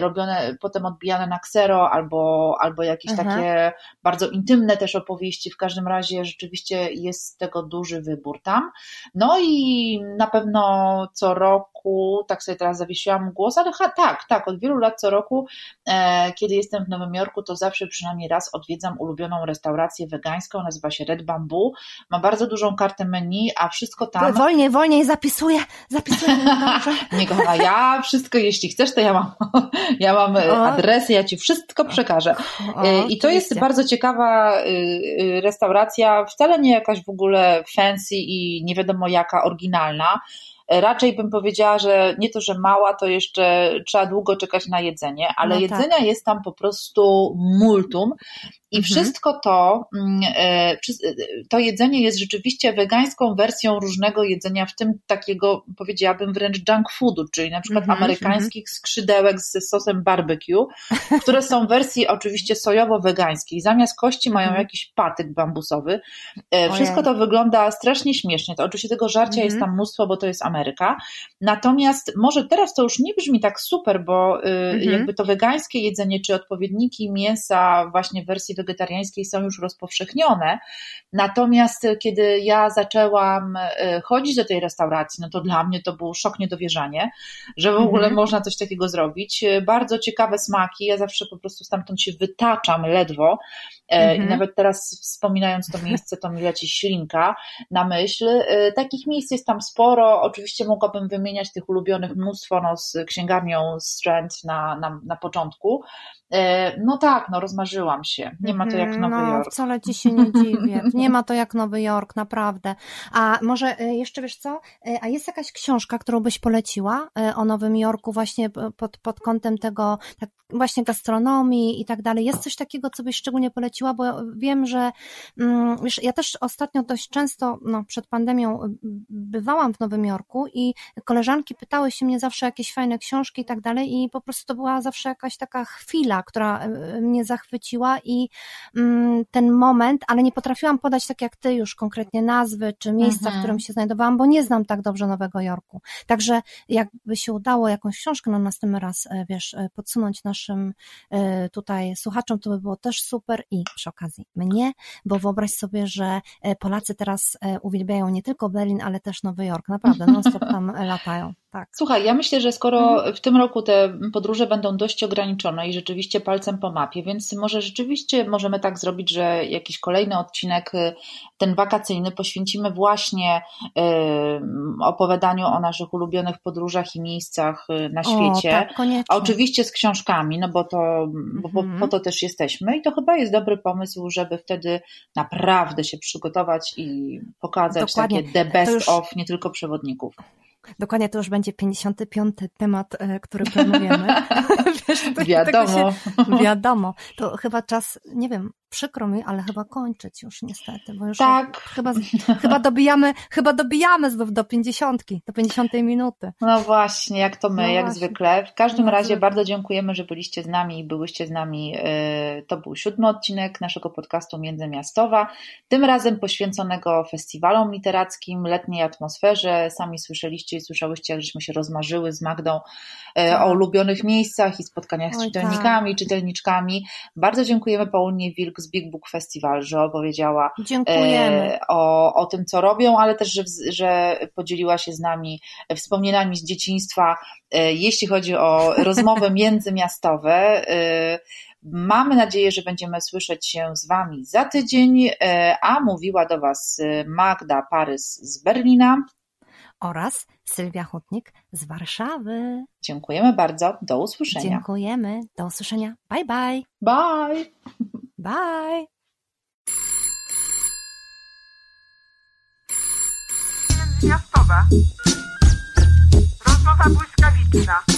[SPEAKER 3] robione, potem odbijane na ksero albo albo, jakieś Aha. takie bardzo intymne też opowieści. W każdym razie rzeczywiście jest tego duży wybór tam. No i na pewno co roku, tak sobie teraz zawiesiłam głos, ale ha, tak, tak, od wielu lat co roku, e, kiedy jestem w Nowym Jorku, to zawsze przynajmniej raz odwiedzam ulubioną restaurację wegańską, nazywa się Red Bamboo. Ma bardzo dużą kartę menu, a wszystko tam.
[SPEAKER 2] Wolniej, wolniej zapisuję, zapisuję.
[SPEAKER 3] Nie kochana, ja wszystko, jeśli chcesz, to ja mam, ja mam adresy, ja ci wszystko przekażę. Y, I to jest bardzo ciekawa y, y, restauracja, wcale nie jakaś w ogóle fancy i nie wiadomo jaka oryginalna. Raczej bym powiedziała, że nie to, że mała, to jeszcze trzeba długo czekać na jedzenie, ale no tak. jedzenia jest tam po prostu multum i mhm. wszystko to, mm, e, e, to jedzenie jest rzeczywiście wegańską wersją różnego jedzenia, w tym takiego, powiedziałabym, wręcz junk foodu, czyli na przykład mhm, amerykańskich mhm. skrzydełek ze sosem barbecue, które są w wersji oczywiście sojowo-wegańskiej. Zamiast kości mają jakiś patyk bambusowy. E, wszystko to wygląda strasznie śmiesznie. To oczywiście tego żarcia jest tam mnóstwo, bo to jest Ameryka. Natomiast może teraz to już nie brzmi tak super, bo y, jakby to wegańskie jedzenie, czy odpowiedniki mięsa właśnie w wersji wegetariańskiej są już rozpowszechnione. Natomiast kiedy ja zaczęłam e, chodzić do tej restauracji, no to dla mnie to był szok niedowierzanie, że w ogóle mhm. można coś takiego zrobić. Bardzo ciekawe smaki, ja zawsze po prostu stamtąd się wytaczam ledwo e, mhm. i nawet teraz wspominając to miejsce, to mi leci ślinka na myśl. E, takich miejsc jest tam sporo, oczywiście mogłabym wymieniać tych ulubionych mnóstwo, no z księgarnią Strand na, na, na początku, no tak, no rozmarzyłam się. Nie ma to jak Nowy no, Jork.
[SPEAKER 2] Wcale ci się nie dziwię. Nie ma to jak Nowy Jork, naprawdę. A może e, jeszcze wiesz co? E, a jest jakaś książka, którą byś poleciła e, o Nowym Jorku właśnie pod, pod kątem tego, tak, właśnie gastronomii i tak dalej. Jest coś takiego, co byś szczególnie poleciła, bo wiem, że mm, wiesz, ja też ostatnio dość często, no, przed pandemią bywałam w Nowym Jorku Jorku i koleżanki pytały się mnie zawsze o jakieś fajne książki i tak dalej i po prostu to była zawsze jakaś taka chwila, która e, mnie zachwyciła i mm, ten moment, ale nie potrafiłam podać tak jak ty już konkretnie nazwy czy miejsca, mhm. w którym się znajdowałam, bo nie znam tak dobrze Nowego Jorku. Także jakby się udało jakąś książkę na następny raz, e, wiesz, e, podsunąć naszym tutaj słuchaczom, to by było też super i przy okazji mnie, bo wyobraź sobie, że Polacy teraz uwielbiają nie tylko Berlin, ale też Nowy Jork. Naprawdę, non stop tam latają. Tak.
[SPEAKER 3] Słuchaj, ja myślę, że skoro mhm. w tym roku te podróże będą dość ograniczone i rzeczywiście palcem po mapie, więc może rzeczywiście możemy tak zrobić, że jakiś kolejny odcinek, y, ten wakacyjny, poświęcimy właśnie y, opowiadaniu o naszych ulubionych podróżach i miejscach y, na świecie.
[SPEAKER 2] O, tak, koniecznie.
[SPEAKER 3] A oczywiście z książkami, no bo to bo, bo mhm. po to też jesteśmy i to chyba jest dobry pomysł, żeby wtedy naprawdę się przygotować i pokazać Dokładnie. takie the best już... of nie tylko przewodników.
[SPEAKER 2] Dokładnie to już będzie 55 temat, e, który planujemy.
[SPEAKER 3] Wiesz, wiadomo.
[SPEAKER 2] Się, wiadomo. To chyba czas, nie wiem, przykro mi, ale chyba kończyć już niestety, bo już
[SPEAKER 3] tak.
[SPEAKER 2] chyba, chyba dobijamy, chyba dobijamy znów do pięćdziesiątki, do pięćdziesiątej minuty.
[SPEAKER 3] No właśnie, jak to my, no jak właśnie. zwykle. W każdym no razie zwykle. bardzo dziękujemy, że byliście z nami i byłyście z nami. Y, to był siódmy odcinek naszego podcastu Międzymiastowa, tym razem poświęconego festiwalom literackim, letniej atmosferze. Sami słyszeliście i słyszałyście, jak żeśmy się rozmarzyły z Magdą y, tak. o ulubionych miejscach i spotkaniach z Oj, czytelnikami, tak. czytelniczkami. Bardzo dziękujemy Paulinie Wilk z Big Book Festival, że opowiedziała
[SPEAKER 2] e,
[SPEAKER 3] o, o tym, co robią, ale też, że, że podzieliła się z nami wspomnieniami z dzieciństwa, e, jeśli chodzi o rozmowy międzymiastowe. E, mamy nadzieję, że będziemy słyszeć się z Wami za tydzień, a mówiła do Was Magda Parys z Berlina
[SPEAKER 2] oraz Sylwia Hutnik z Warszawy.
[SPEAKER 3] Dziękujemy bardzo. Do usłyszenia.
[SPEAKER 2] Dziękujemy. Do usłyszenia. Bye bye.
[SPEAKER 3] Bye.
[SPEAKER 2] Bye.
[SPEAKER 5] Międzymiastowe. Rozmowa błyskawiczna.